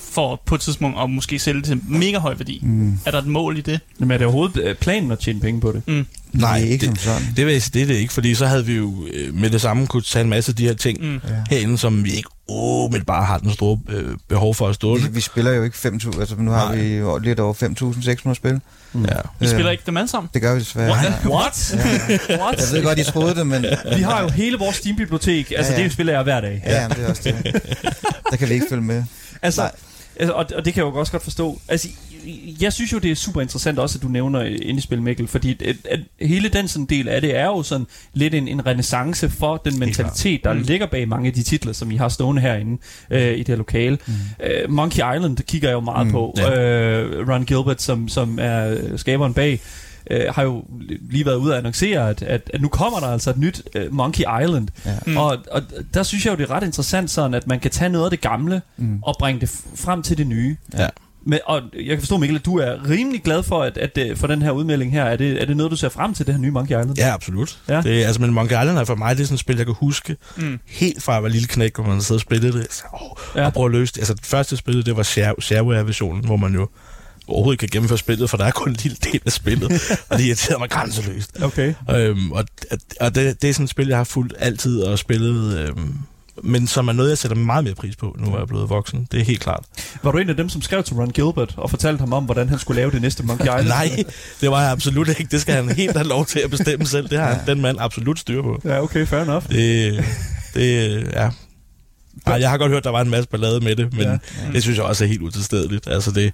Speaker 2: for på et tidspunkt at måske sælge det til mega høj værdi.
Speaker 5: Mm.
Speaker 2: Er der et mål i det?
Speaker 1: Men er det overhovedet øh, planen at tjene penge på det?
Speaker 2: Mm.
Speaker 5: Nej, ikke
Speaker 4: det-
Speaker 5: som sådan.
Speaker 4: Det, sige, det er det ikke, fordi så havde vi jo øh, med det samme kunne tage en masse af de her ting
Speaker 2: Mm.
Speaker 4: mm. herinde, som vi ikke bare har den store øh, behov for at stå
Speaker 5: Vi, vi spiller jo ikke 5.000, altså nu har
Speaker 4: Nej.
Speaker 5: vi jo lidt over 5.600 spil.
Speaker 4: Ja.
Speaker 2: I spiller
Speaker 5: Øh,
Speaker 2: ikke dem alle sammen?
Speaker 5: Det gør vi desværre. Ja.
Speaker 1: What? What?
Speaker 5: Jeg ved godt, I troede det, men
Speaker 1: Vi har jo hele vores Steam-bibliotek. Altså,
Speaker 5: Ja, ja.
Speaker 1: det spiller jeg hver dag.
Speaker 5: ja, men det er også det. Der kan vi ikke følge med.
Speaker 1: Altså, altså og, og det kan jeg jo også godt forstå. Altså, jeg synes jo, det er super interessant også, at du nævner indie-spil, Mikkel, fordi at, at hele den sådan del af det er jo sådan lidt en, en renaissance for den mentalitet, der mm. ligger bag mange af de titler, som I har stående herinde øh, i det her lokale. Mm. Øh, Monkey Island kigger jeg jo meget mm, på.
Speaker 4: ja.
Speaker 1: Øh, Ron Gilbert, som, som er skaberen bag, øh, har jo lige været ude at annoncere, at, at, at nu kommer der altså et nyt øh, Monkey Island.
Speaker 5: Ja.
Speaker 1: Mm. Og, og der synes jeg jo, det er ret interessant sådan, at man kan tage noget af det gamle
Speaker 5: Mm.
Speaker 1: og bringe det frem til det nye.
Speaker 4: Ja.
Speaker 1: Men, og jeg kan forstå, Mikkel, at du er rimelig glad for, at, at, øh, for den her udmelding her. Er det, er det noget, du ser frem til, det her nye Monkey Island?
Speaker 4: Ja, absolut.
Speaker 1: Ja.
Speaker 4: Det, er- altså, men Monkey Island er for mig det er sådan et spil, jeg kan huske
Speaker 2: Mm.
Speaker 4: helt fra jeg var lille knæk, hvor man sidder og spillede det. Så, åh,
Speaker 1: Ja.
Speaker 4: Og prøve at løse det. Altså, det første spil, det var share- shareware-versionen, hvor man jo overhovedet ikke kan gennemføre spillet, for der er kun en lille del af spillet, og det irriterer mig grænseløst.
Speaker 1: Okay.
Speaker 4: Øhm, og og det, det er sådan et spil, jeg har fulgt altid og spillet, øhm, men som er noget, jeg sætter meget mere pris på, nu er jeg blevet voksen. Det er helt klart.
Speaker 1: Var du en af dem, som skrev til Ron Gilbert og fortalte ham om, hvordan han skulle lave det næste Monkey Island?
Speaker 4: Nej, det var jeg absolut ikke. Det skal han helt have lov til at bestemme selv. Det har han, den mand absolut styr på.
Speaker 1: Ja, okay, fair enough.
Speaker 4: Det, det ja. Ej, jeg har godt hørt, der var en masse ballade med det, men
Speaker 1: Ja.
Speaker 4: ja. det synes jeg også er helt utilstedeligt. Altså det,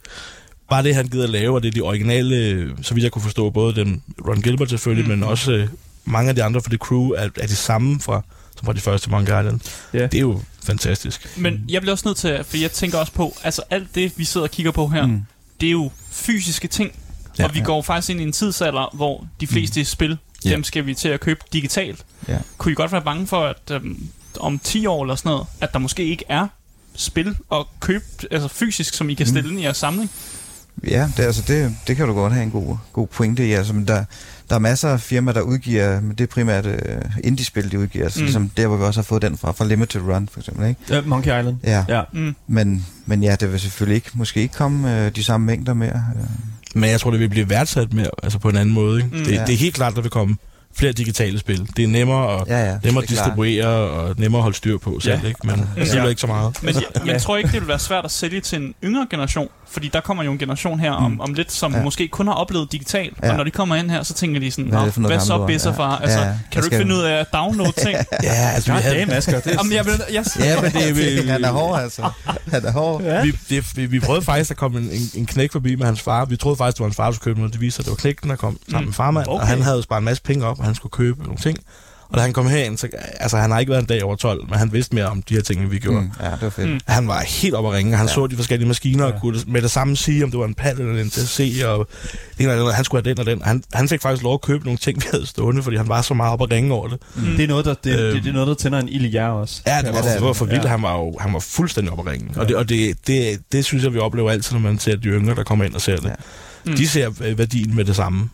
Speaker 4: bare det, han gider lave, og det er de originale, så vidt jeg kunne forstå, både den Ron Gilbert selvfølgelig, mm. men også øh, mange af de andre for det crew er, er de samme fra, som fra de første Monkey Island.
Speaker 1: Ja.
Speaker 4: Det er jo fantastisk.
Speaker 2: Men jeg bliver også nødt til, for jeg tænker også på, altså alt det, vi sidder og kigger på her, mm.
Speaker 5: Mm.
Speaker 2: det er jo fysiske ting. Ja,
Speaker 4: Ja.
Speaker 2: og vi går faktisk ind i en tidsalder, hvor de fleste mm. spil,
Speaker 4: Ja.
Speaker 2: dem skal vi til at købe digitalt.
Speaker 5: Ja.
Speaker 2: Kunne I godt være bange for, at øhm, om 10 år eller sådan noget, at der måske ikke er spil at købe altså fysisk, som I kan stille mm. ind i jeres samling?
Speaker 5: Ja, det, altså det, det kan du godt have en god, god pointe i. Altså, men der, der er masser af firmaer, der udgiver, men det er primært uh, indie-spil, de udgiver. Altså,
Speaker 2: Mm.
Speaker 5: ligesom der, hvor vi også har fået den fra, fra Limited Run, for eksempel. Ikke?
Speaker 1: Ja, Monkey Island.
Speaker 5: Ja.
Speaker 1: Ja.
Speaker 2: Mm.
Speaker 5: Men, men ja, det vil selvfølgelig ikke, måske ikke komme uh, de samme mængder mere. Uh,
Speaker 4: Men jeg tror, det vil blive værdsat mere, altså på en anden måde. Ikke?
Speaker 2: Mm.
Speaker 4: Det,
Speaker 5: Ja.
Speaker 4: det er helt klart, der vil komme flere digitale spil. Det er nemmere at,
Speaker 5: ja, ja.
Speaker 4: nemmere at
Speaker 5: er klart.
Speaker 4: distribuere og nemmere at holde styr på selv,
Speaker 1: Ja.
Speaker 4: ikke? men
Speaker 2: Ja.
Speaker 4: det er ikke så meget.
Speaker 2: Men jeg, jeg tror ikke, det vil være svært at sælge til en yngre generation, fordi der kommer jo en generation her om, om lidt, som ja. Måske kun har oplevet digitalt, ja. Og når de kommer ind her, så tænker de sådan,
Speaker 5: Hvad er
Speaker 2: hvad så
Speaker 5: gammelt ord?"
Speaker 2: bedser far?
Speaker 5: Ja.
Speaker 2: Altså,
Speaker 5: Ja,
Speaker 2: kan
Speaker 5: jeg
Speaker 2: du ikke finde ud af at downloade ting?
Speaker 4: Ja, altså, vi havde,
Speaker 1: damn, Asger. Det er...
Speaker 2: Jamen, jeg, vil, jeg,
Speaker 5: Ja, men det, vi, han er hård, altså. Han er hård.
Speaker 1: Ja.
Speaker 4: vi, det, vi, vi prøvede faktisk at komme en, en, en knæk forbi med hans far. Vi troede faktisk, det var hans far, der skulle købe noget. Det viste sig, at det var knækken, der kom sammen med farmand.
Speaker 1: Okay.
Speaker 4: Og han havde sparet en masse penge op, og han skulle købe nogle ting. Og da han kom herind, så, altså han har ikke været en dag over 12, men han vidste mere om de her ting, end vi gjorde.
Speaker 5: Mm, ja, det var fedt.
Speaker 2: Mm.
Speaker 4: Han var helt op at ringe, han ja.
Speaker 5: Ja.
Speaker 4: så de forskellige maskiner,
Speaker 1: Ja.
Speaker 4: og kunne med det samme sige, om det var en PAL eller en TC, og det eller andet. han skulle have den og den. Han, han fik faktisk lov at købe nogle ting, vi havde stående, fordi han var så meget op at ringe over det.
Speaker 2: Mm.
Speaker 1: Det er noget, der, det, det,
Speaker 4: Øhm.
Speaker 1: det er noget, der tænder en ild i jer også.
Speaker 4: Ja, det var,
Speaker 5: Ja, det er
Speaker 4: det var
Speaker 5: det.
Speaker 4: for vildt.
Speaker 1: Ja.
Speaker 4: Ja. Han var jo han var fuldstændig op at ringe. Og, det, og det, det, det synes jeg, vi oplever altid, når man ser de yngre, der kommer ind og ser det.
Speaker 5: Ja.
Speaker 4: mm. de ser værdien med det samme.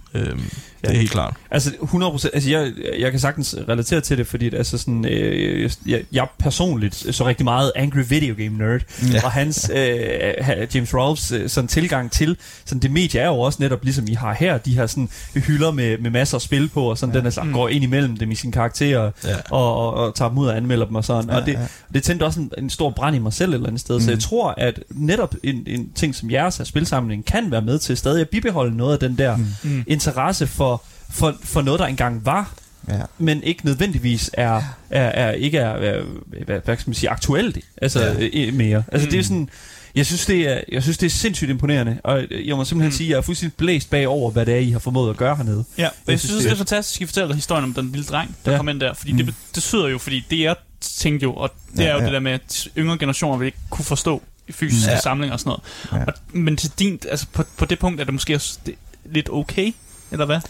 Speaker 4: Øh, det er helt klart.
Speaker 1: Altså 100%, altså jeg, jeg kan sagtens relatere til det, fordi det, altså sådan, øh, jeg, jeg personligt så rigtig meget Angry Video Game Nerd, ja. og hans, øh, James Rolfes øh, sådan tilgang til sådan det medie er jo også netop ligesom I har her, de her sådan hylder med, med masser af spil på, og sådan ja. den altså, mm. går ind imellem dem i sine karakterer, ja. og, og, og tager dem ud og anmelder dem og sådan, ja, og det, ja. det tændte også en, en stor brand i mig selv et eller andet sted, mm. så jeg tror, at netop en, en ting som jeres spilsamling kan være med til stadig at bibeholde noget af den der mm. interesse for for, for noget, der engang var, ja. men ikke nødvendigvis er, er, er ikke er, er hvad, hvad skal man sige, aktuelt altså, ja. Mere. Altså mm. det er sådan, jeg synes, det er, jeg synes, det er sindssygt imponerende, og jeg må simpelthen mm. sige, at jeg er fuldstændig blæst bagover, hvad det er, I har formået at gøre hernede.
Speaker 2: Ja, jeg, jeg synes, det er fantastisk, at I fortæller historien om den lille dreng, der ja. kom ind der, fordi mm. det, det syder jo, fordi det jeg tænkte jo, og det ja, er jo ja. det der med, at yngre generationer vil ikke kunne forstå fysiske ja. samlinger og sådan noget. Ja. Og, men til din, altså på, på det punkt er det måske også det, lidt okay, eller hvad?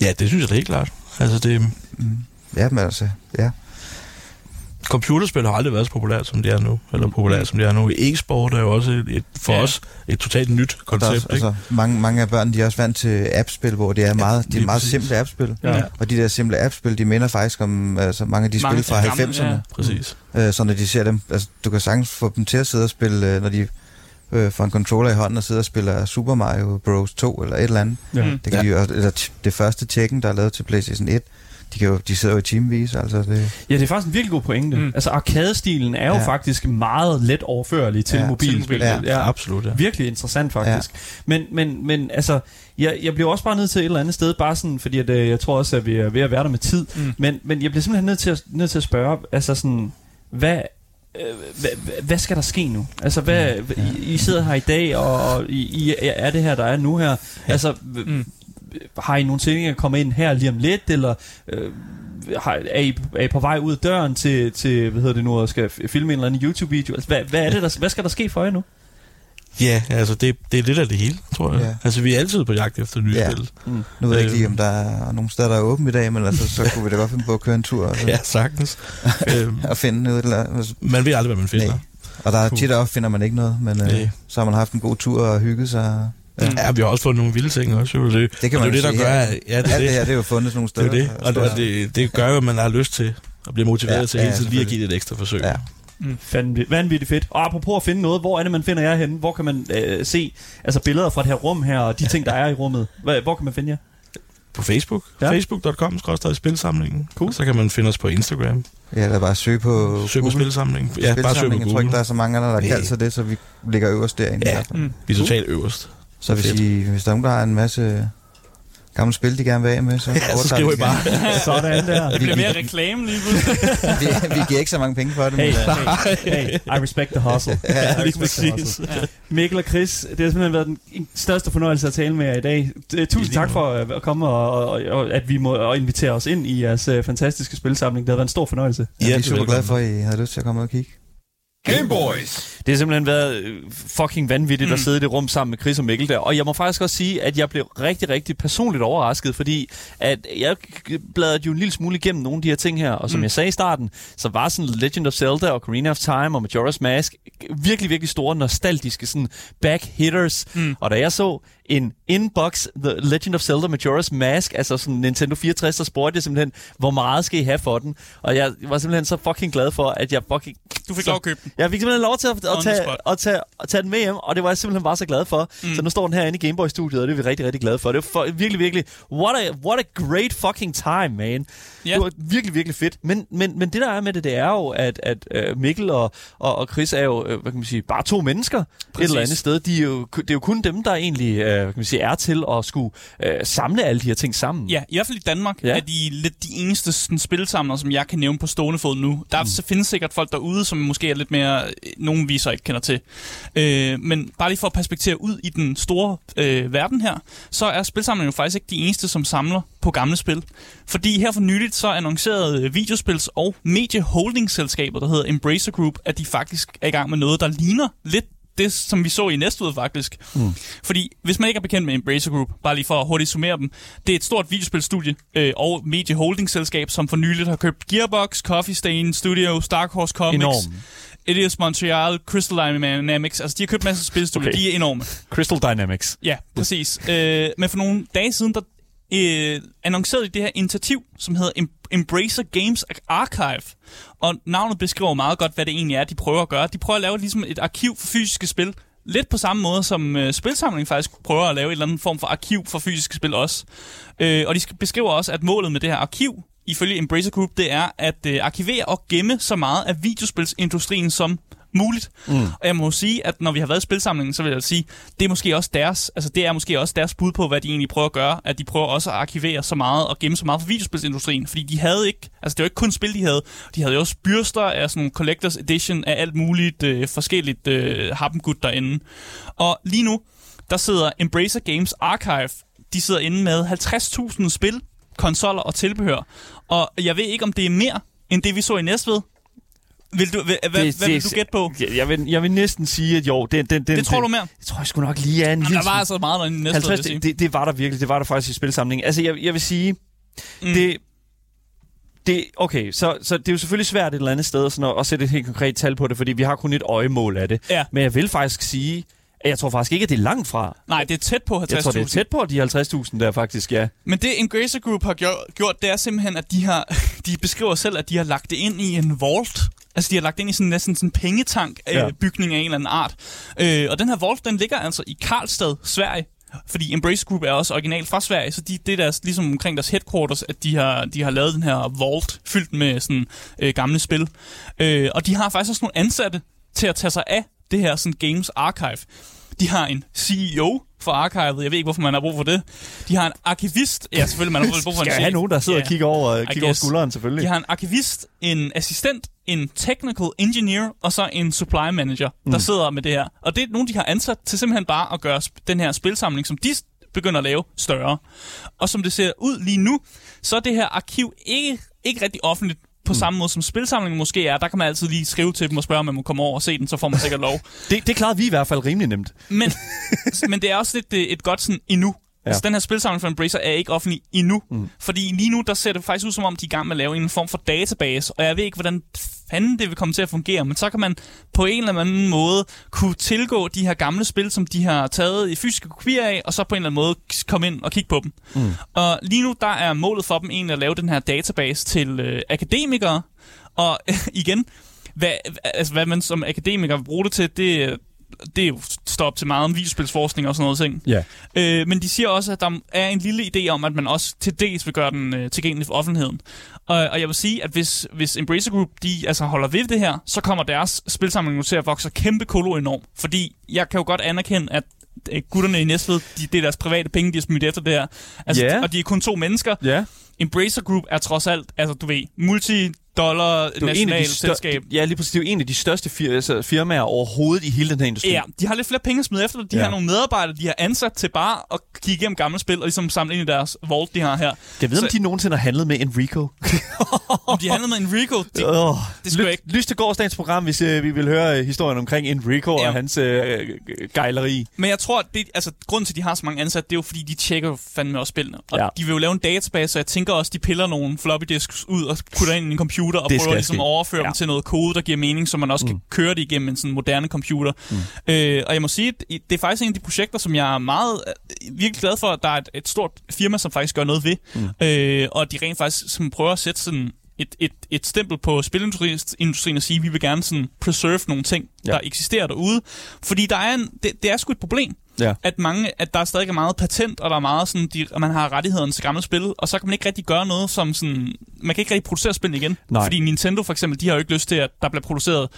Speaker 4: Ja, det synes jeg da helt klart. Altså det...
Speaker 5: Mm. Ja, men altså, ja.
Speaker 4: Computerspil har aldrig været så populært, som det er nu. Eller populært, som det er nu. E-sport er jo også et, et, for ja. os et totalt nyt koncept. Også,
Speaker 5: altså, mange, mange af børnene de er også vant til appspil, hvor det er meget, ja, de er meget simple appspil. Ja. Og de der simple appspil, de minder faktisk om altså, mange af de mange spil fra 90'erne. Ja.
Speaker 4: Præcis.
Speaker 5: Øh, så når de ser dem, altså, du kan sagtens få dem til at sidde og spille, øh, når de øh, får en controller i hånden og sidder og spiller Super Mario Bros. 2 eller et eller andet. Ja. Det, kan ja. de, eller det første Tekken, der er lavet til PlayStation 1, de, kan jo, de sidder jo i teamvis. Altså det...
Speaker 1: Ja, det er faktisk en virkelig god pointe. Mm. Altså arkadestilen er jo ja. faktisk meget let overførlig til ja, mobilspil.
Speaker 4: Ja, ja, absolut. Ja.
Speaker 1: Virkelig interessant faktisk. Ja. Men, men, men altså, jeg, jeg bliver også bare nødt til et eller andet sted, bare sådan, fordi at, øh, jeg tror også, at vi er ved at være der med tid. Mm. Men, men jeg bliver simpelthen nødt til at, nødt til at spørge, altså sådan, hvad, hvad, hvad skal der ske nu? Altså, hvad, ja. I, I sidder her i dag, og I, I er det her, der er nu her. Altså, mm. har I nogle ting, der kommer ind her lige om lidt, eller øh, har, er, I, er I på vej ud af døren til, til hvad hedder det nu, og skal filme en eller anden YouTube-video? Altså, hvad, hvad, er det, der, hvad skal der ske for jer nu?
Speaker 4: Ja, altså det, det er lidt af det hele, tror jeg. Ja. Altså vi er altid på jagt efter nye ja. spil.
Speaker 5: Mm. Nu ved jeg ikke lige, om der er nogle steder, der er åbent i dag, men altså, så kunne vi da godt finde på at køre en tur. Altså.
Speaker 4: Ja, sagtens.
Speaker 5: Øhm, og finde noget. Eller, altså.
Speaker 4: Man ved aldrig, hvad man finder. Nej.
Speaker 5: Og der er tit og finder man ikke noget, men øh, så har man haft en god tur og hygget sig.
Speaker 4: Ja. ja, vi har også fundet nogle vilde ting også. Jo. Det,
Speaker 5: det kan man
Speaker 4: det,
Speaker 5: det, der gør, ja, det, Alt det, det her, det er jo fundet sådan nogle steder.
Speaker 4: Det er det, og, og det, det gør jo, at man har lyst til at blive motiveret ja, til hele tiden lige at give det et ekstra forsøg. Ja.
Speaker 1: Mm. Vanvittigt, vanvittigt fedt. Og apropos at finde noget, hvor er det, man finder jer henne? Hvor kan man øh, se altså billeder fra det her rum her, og de ting, der er i rummet? Hvor, hvor kan man finde jer?
Speaker 4: På Facebook. Ja. Facebook.com spilsamlingen. Cool. Og så kan man finde os på Instagram.
Speaker 5: Ja, der er bare søg på
Speaker 4: Søg på spilsamlingen.
Speaker 5: Ja, bare søg på Google. Jeg tror ikke, der er så mange andre, der kan kalder sig det, så vi ligger øverst derinde.
Speaker 4: Ja, mm. vi er totalt øverst.
Speaker 5: Så hvis, I, hvis der er nogen, der har en masse gamle spil, de gerne vil af med, så,
Speaker 4: ja, så skriver I bare.
Speaker 1: Sådan der.
Speaker 2: Det bliver mere reklame lige pludselig.
Speaker 5: vi, vi giver ikke så mange penge for det.
Speaker 1: Hey, men, hey, hey, I respect the hustle.
Speaker 4: ja, lige præcis. Ja.
Speaker 1: Mikkel og Chris, det har simpelthen været den største fornøjelse at tale med jer i dag. Tusind tak for at komme og, og, og at vi må og invitere os ind i jeres fantastiske spilsamling. Det har været en stor fornøjelse.
Speaker 5: Ja, vi er super glade for, at I havde lyst til at komme og kigge.
Speaker 3: Gameboys!
Speaker 1: Det har simpelthen været øh, fucking vanvittigt mm. at sidde i det rum sammen med Chris og Mikkel der. Og jeg må faktisk også sige, at jeg blev rigtig, rigtig personligt overrasket, fordi at jeg bladrede jo en lille smule igennem nogle af de her ting her. Og som mm. jeg sagde i starten, så var sådan Legend of Zelda og Ocarina of Time og Majora's Mask virkelig, virkelig store, nostalgiske sådan back hitters. Mm. Og da jeg så en inbox The Legend of Zelda Majora's Mask, altså sådan Nintendo 64, så spurgte jeg simpelthen, hvor meget skal I have for den? Og jeg var simpelthen så fucking glad for, at jeg fucking...
Speaker 2: Du fik lov at købe den.
Speaker 1: Jeg fik simpelthen lov til at, at, tage, at, tage, at tage den med hjem, og det var jeg simpelthen bare så glad for. Mm. Så nu står den herinde i Gameboy-studiet, og det er vi rigtig, rigtig glade for. Det var for, virkelig, virkelig... What a, what a great fucking time, man. Yeah. Det var virkelig, virkelig fedt. Men, men, men det, der er med det, det er jo, at, at uh, Mikkel og, og, og Chris er jo, uh, hvad kan man sige, bare to mennesker Præcis. et eller andet sted. De er jo, det er jo kun dem, der egentlig hvad kan man sige, er til at skulle uh, samle alle de her ting sammen.
Speaker 2: Ja, i hvert fald i Danmark ja. er de lidt de eneste sådan, spilsamler, som jeg kan nævne på stående fod nu. Der mm. findes sikkert folk derude, som måske er lidt mere, nogen vi så ikke kender til. Uh, men bare lige for at perspektere ud i den store uh, verden her, så er spilsamlingen jo faktisk ikke de eneste, som samler på gamle spil. Fordi her for nyligt så annoncerede videospils- og medieholdingselskabet, der hedder Embracer Group, at de faktisk er i gang med noget, der ligner lidt det, som vi så i næste uge faktisk. Mm. Fordi hvis man ikke er bekendt med Embracer Group, bare lige for at hurtigt summere dem, det er et stort videospilstudie øh, og medieholdingselskab, som for nyligt har købt Gearbox, Coffee Stain Studios, Dark Horse Comics.
Speaker 1: Enorm
Speaker 2: Eidos Montreal, Crystal Dynamics. Altså, de har købt en masse spilstudier.
Speaker 1: Okay.
Speaker 2: De er enorme.
Speaker 1: Crystal Dynamics.
Speaker 2: Ja, præcis. Øh, men for nogle dage siden, der øh, annoncerede de det her initiativ, som hedder Em- Embracer Games Archive. Og navnet beskriver meget godt, hvad det egentlig er, de prøver at gøre. De prøver at lave ligesom et arkiv for fysiske spil. Lidt på samme måde som øh, Spilsamling faktisk prøver at lave en eller anden form for arkiv for fysiske spil også. Øh, og de beskriver også, at målet med det her arkiv, ifølge Embracer Group, det er at øh, arkivere og gemme så meget af videospilsindustrien som muligt. Mm. Og jeg må sige, at når vi har været i spilsamlingen, så vil jeg sige, det er måske også deres, altså det er måske også deres bud på, hvad de egentlig prøver at gøre, at de prøver også at arkivere så meget og gemme så meget for videospilsindustrien, fordi de havde ikke, altså det var ikke kun spil, de havde, de havde jo også byrster af sådan nogle collectors edition af alt muligt øh, forskelligt øh, happengud derinde. Og lige nu, der sidder Embracer Games Archive, de sidder inde med 50.000 spil, konsoller og tilbehør. Og jeg ved ikke, om det er mere end det, vi så i Næstved. Vil du, hvad, hvad, hvad vil du gætte på?
Speaker 1: Jeg, jeg, vil, jeg vil næsten sige, at jo, den, den, den,
Speaker 2: Det tror du mere?
Speaker 1: Det tror jeg sgu nok lige er en
Speaker 2: Jamen,
Speaker 1: lille
Speaker 2: der var altså meget derinde i Næstved,
Speaker 1: 50,
Speaker 2: vil jeg sige.
Speaker 1: det, det, det var der virkelig. Det var der faktisk i spilsamlingen. Altså, jeg, jeg vil sige, mm. det, det, okay, så, så det er jo selvfølgelig svært et eller andet sted sådan at, at sætte et helt konkret tal på det, fordi vi har kun et øjemål af det.
Speaker 2: Ja.
Speaker 1: Men jeg vil faktisk sige, jeg tror faktisk ikke, at det er langt fra.
Speaker 2: Nej, det er tæt på 50.000.
Speaker 1: Jeg tror, det er tæt på de 50.000 der faktisk, ja.
Speaker 2: Men det Embracer Group har gjort, det er simpelthen, at de har, de beskriver selv, at de har lagt det ind i en vault. Altså, de har lagt det ind i sådan næsten sådan en pengetank
Speaker 1: Ja.
Speaker 2: øh, bygning af en eller anden art. Øh, og den her vault, den ligger altså i Karlstad, Sverige. Fordi Embracer Group er også originalt fra Sverige, så de, det er deres, ligesom omkring deres headquarters, at de har, de har lavet den her vault fyldt med sådan øh, gamle spil. Øh, og de har faktisk også nogle ansatte til at tage sig af det her sådan Games Archive. De har en CEO for archivet. Jeg ved ikke, hvorfor man har brug for det. De har en arkivist. Ja, selvfølgelig, man har brug for en
Speaker 1: Skal have nogen, der sidder
Speaker 2: Ja.
Speaker 1: og kigger over,
Speaker 2: I
Speaker 1: kigger over
Speaker 2: guess.
Speaker 1: skulderen, selvfølgelig.
Speaker 2: De har en arkivist, en assistent, en technical engineer og så en supply manager, der sidder med det her. Og det er nogen, de har ansat til simpelthen bare at gøre den her spilsamling, som de begynder at lave, større. Og som det ser ud lige nu, så er det her arkiv ikke, ikke rigtig offentligt på mm. samme måde som spilsamlingen måske er. Der kan man altid lige skrive til dem og spørge, om man må komme over og se den, så får man sikkert lov.
Speaker 1: Det, det klarede vi i hvert fald rimelig nemt.
Speaker 2: Men, men det er også lidt øh, et godt sådan endnu. Ja. Altså, den her spilsamling for Embracer er ikke offentlig endnu. Mm. Fordi lige nu, der ser det faktisk ud som om, de er i gang med at lave en form for database. Og jeg ved ikke, hvordan fanden det vil komme til at fungere. Men så kan man på en eller anden måde kunne tilgå de her gamle spil, som de har taget i fysiske kopier af, og så på en eller anden måde komme ind og kigge på dem. Mm. Og lige nu, der er målet for dem egentlig at lave den her database til øh, akademikere. Og igen, hvad, altså, hvad man som akademiker vil bruge det til, det, det er jo står op til meget om videospilsforskning og sådan noget ting.
Speaker 1: Ja.
Speaker 2: Øh, men de siger også, at der er en lille idé om, at man også til dels vil gøre den øh, tilgængelig for offentligheden. Og, og jeg vil sige, at hvis, hvis Embracer Group de altså holder ved det her, så kommer deres spilsamling til at vokse kæmpe kolo enormt. Fordi jeg kan jo godt anerkende, at øh, gutterne i Næstved, de, det er deres private penge, de har smidt efter det her. Altså,
Speaker 1: Ja.
Speaker 2: Og de er kun to mennesker.
Speaker 1: Ja.
Speaker 2: Embracer Group er trods alt, altså du ved, multi-dollar
Speaker 1: Det er jo en af
Speaker 2: national
Speaker 1: de stør-
Speaker 2: selskab.
Speaker 1: Ja, lige præcis. Det er jo en af de største fir- altså, firmaer overhovedet i hele den her industri.
Speaker 2: Ja, de har lidt flere penge at smide efter. De
Speaker 1: Ja.
Speaker 2: har nogle medarbejdere, de har ansat til bare at kigge igennem gamle spil og ligesom samle ind i deres vault, de har her.
Speaker 1: Jeg ved, om
Speaker 2: Så-
Speaker 1: de nogensinde har handlet med Enrico.
Speaker 2: Om de handler med Enrico, de,
Speaker 1: Oh,
Speaker 2: det skulle jeg ikke.
Speaker 1: Lyst til gårdsdagens program, hvis øh, vi vil høre øh, historien omkring Enrico
Speaker 2: Ja.
Speaker 1: og hans øh, gejleri.
Speaker 2: Men jeg tror, at det, altså, grunden til, at de har så mange ansatte, det er jo, fordi de tjekker fandme også spillene. Og
Speaker 1: ja.
Speaker 2: de vil jo lave en database, så jeg tænker også, de piller nogle floppy disks ud og putter ind i en computer og
Speaker 1: Det
Speaker 2: prøver ligesom
Speaker 1: ske.
Speaker 2: at overføre
Speaker 1: Ja.
Speaker 2: dem til noget kode, der giver mening, så man også mm. kan køre det igennem en sådan moderne computer. Mm. Øh, og jeg må sige, det er faktisk en af de projekter, som jeg er meget øh, virkelig glad for, at der er et, et stort firma, som faktisk gør noget ved. Mm. Øh, og de rent faktisk som prøver at sætte sådan et, et, et stempel på spilindustrien og sige, at vi vil gerne sådan preserve nogle ting,
Speaker 1: ja.
Speaker 2: der eksisterer derude. Fordi der er en, det, det er sgu et problem
Speaker 1: Ja.
Speaker 2: at mange, at der stadig er meget patent, og der er meget sådan, de, og man har rettighederne til gamle spil, og så kan man ikke rigtig gøre noget som sådan, man kan ikke rigtig producere spil igen.
Speaker 1: Nej.
Speaker 2: Fordi Nintendo for eksempel, de har jo ikke lyst til, at der bliver produceret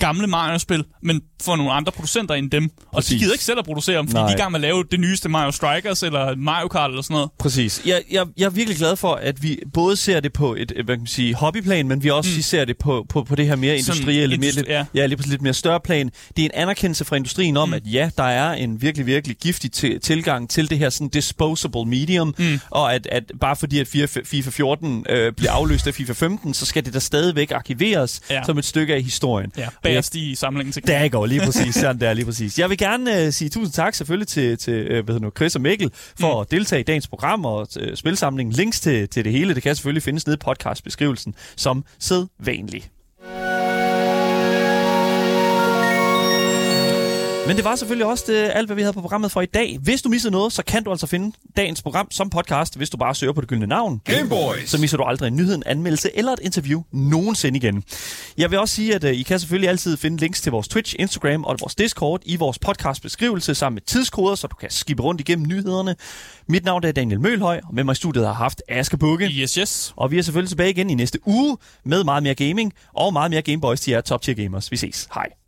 Speaker 2: gamle Mario-spil, men for nogle andre producenter end dem. Og
Speaker 1: Præcis.
Speaker 2: de gider ikke selv at producere dem, fordi
Speaker 1: Nej.
Speaker 2: de er i gang med at lave det nyeste Mario Strikers, eller Mario Kart, eller sådan noget.
Speaker 1: Præcis. Jeg, jeg, jeg er virkelig glad for, at vi både ser det på et, hvad kan man sige, hobbyplan, men vi også mm. ser det på, på, på det her mere industrielle, mere,
Speaker 2: industri-
Speaker 1: lidt,
Speaker 2: ja.
Speaker 1: ja, lige præcis lidt mere større plan. Det er en anerkendelse fra industrien om, mm. at ja, der er en virkelig, virkelig giftig til, tilgang til det her sådan disposable medium, mm. og at, at bare fordi at FIFA, FIFA 14 øh, bliver afløst af FIFA 15, så skal det der stadigvæk arkiveres
Speaker 2: Ja.
Speaker 1: som et stykke af historien.
Speaker 2: Ja, bagerst i samlingen til
Speaker 1: der går lige præcis. Sådan der, lige præcis. Jeg vil gerne uh, sige tusind tak selvfølgelig til, til uh, hvad hedder nu, Chris og Mikkel for mm. at deltage i dagens program og uh, spilsamlingen. Links til, til det hele, det kan selvfølgelig findes nede i podcastbeskrivelsen som sædvanligt. Men det var selvfølgelig også det, alt, hvad vi havde på programmet for i dag. Hvis du missede noget, så kan du altså finde dagens program som podcast, hvis du bare søger på det gyldne navn.
Speaker 3: Gameboys.
Speaker 1: Så misser du aldrig en nyhed, en anmeldelse eller et interview nogensinde igen. Jeg vil også sige, at uh, I kan selvfølgelig altid finde links til vores Twitch, Instagram og vores Discord i vores podcastbeskrivelse sammen med tidskoder, så du kan skippe rundt igennem nyhederne. Mit navn er Daniel Mølhøj, og med mig i studiet har haft Aske Bukke.
Speaker 2: Yes, yes.
Speaker 1: Og vi er selvfølgelig tilbage igen i næste uge med meget mere gaming og meget mere Gameboys til jer top tier gamers. Vi ses. Hej.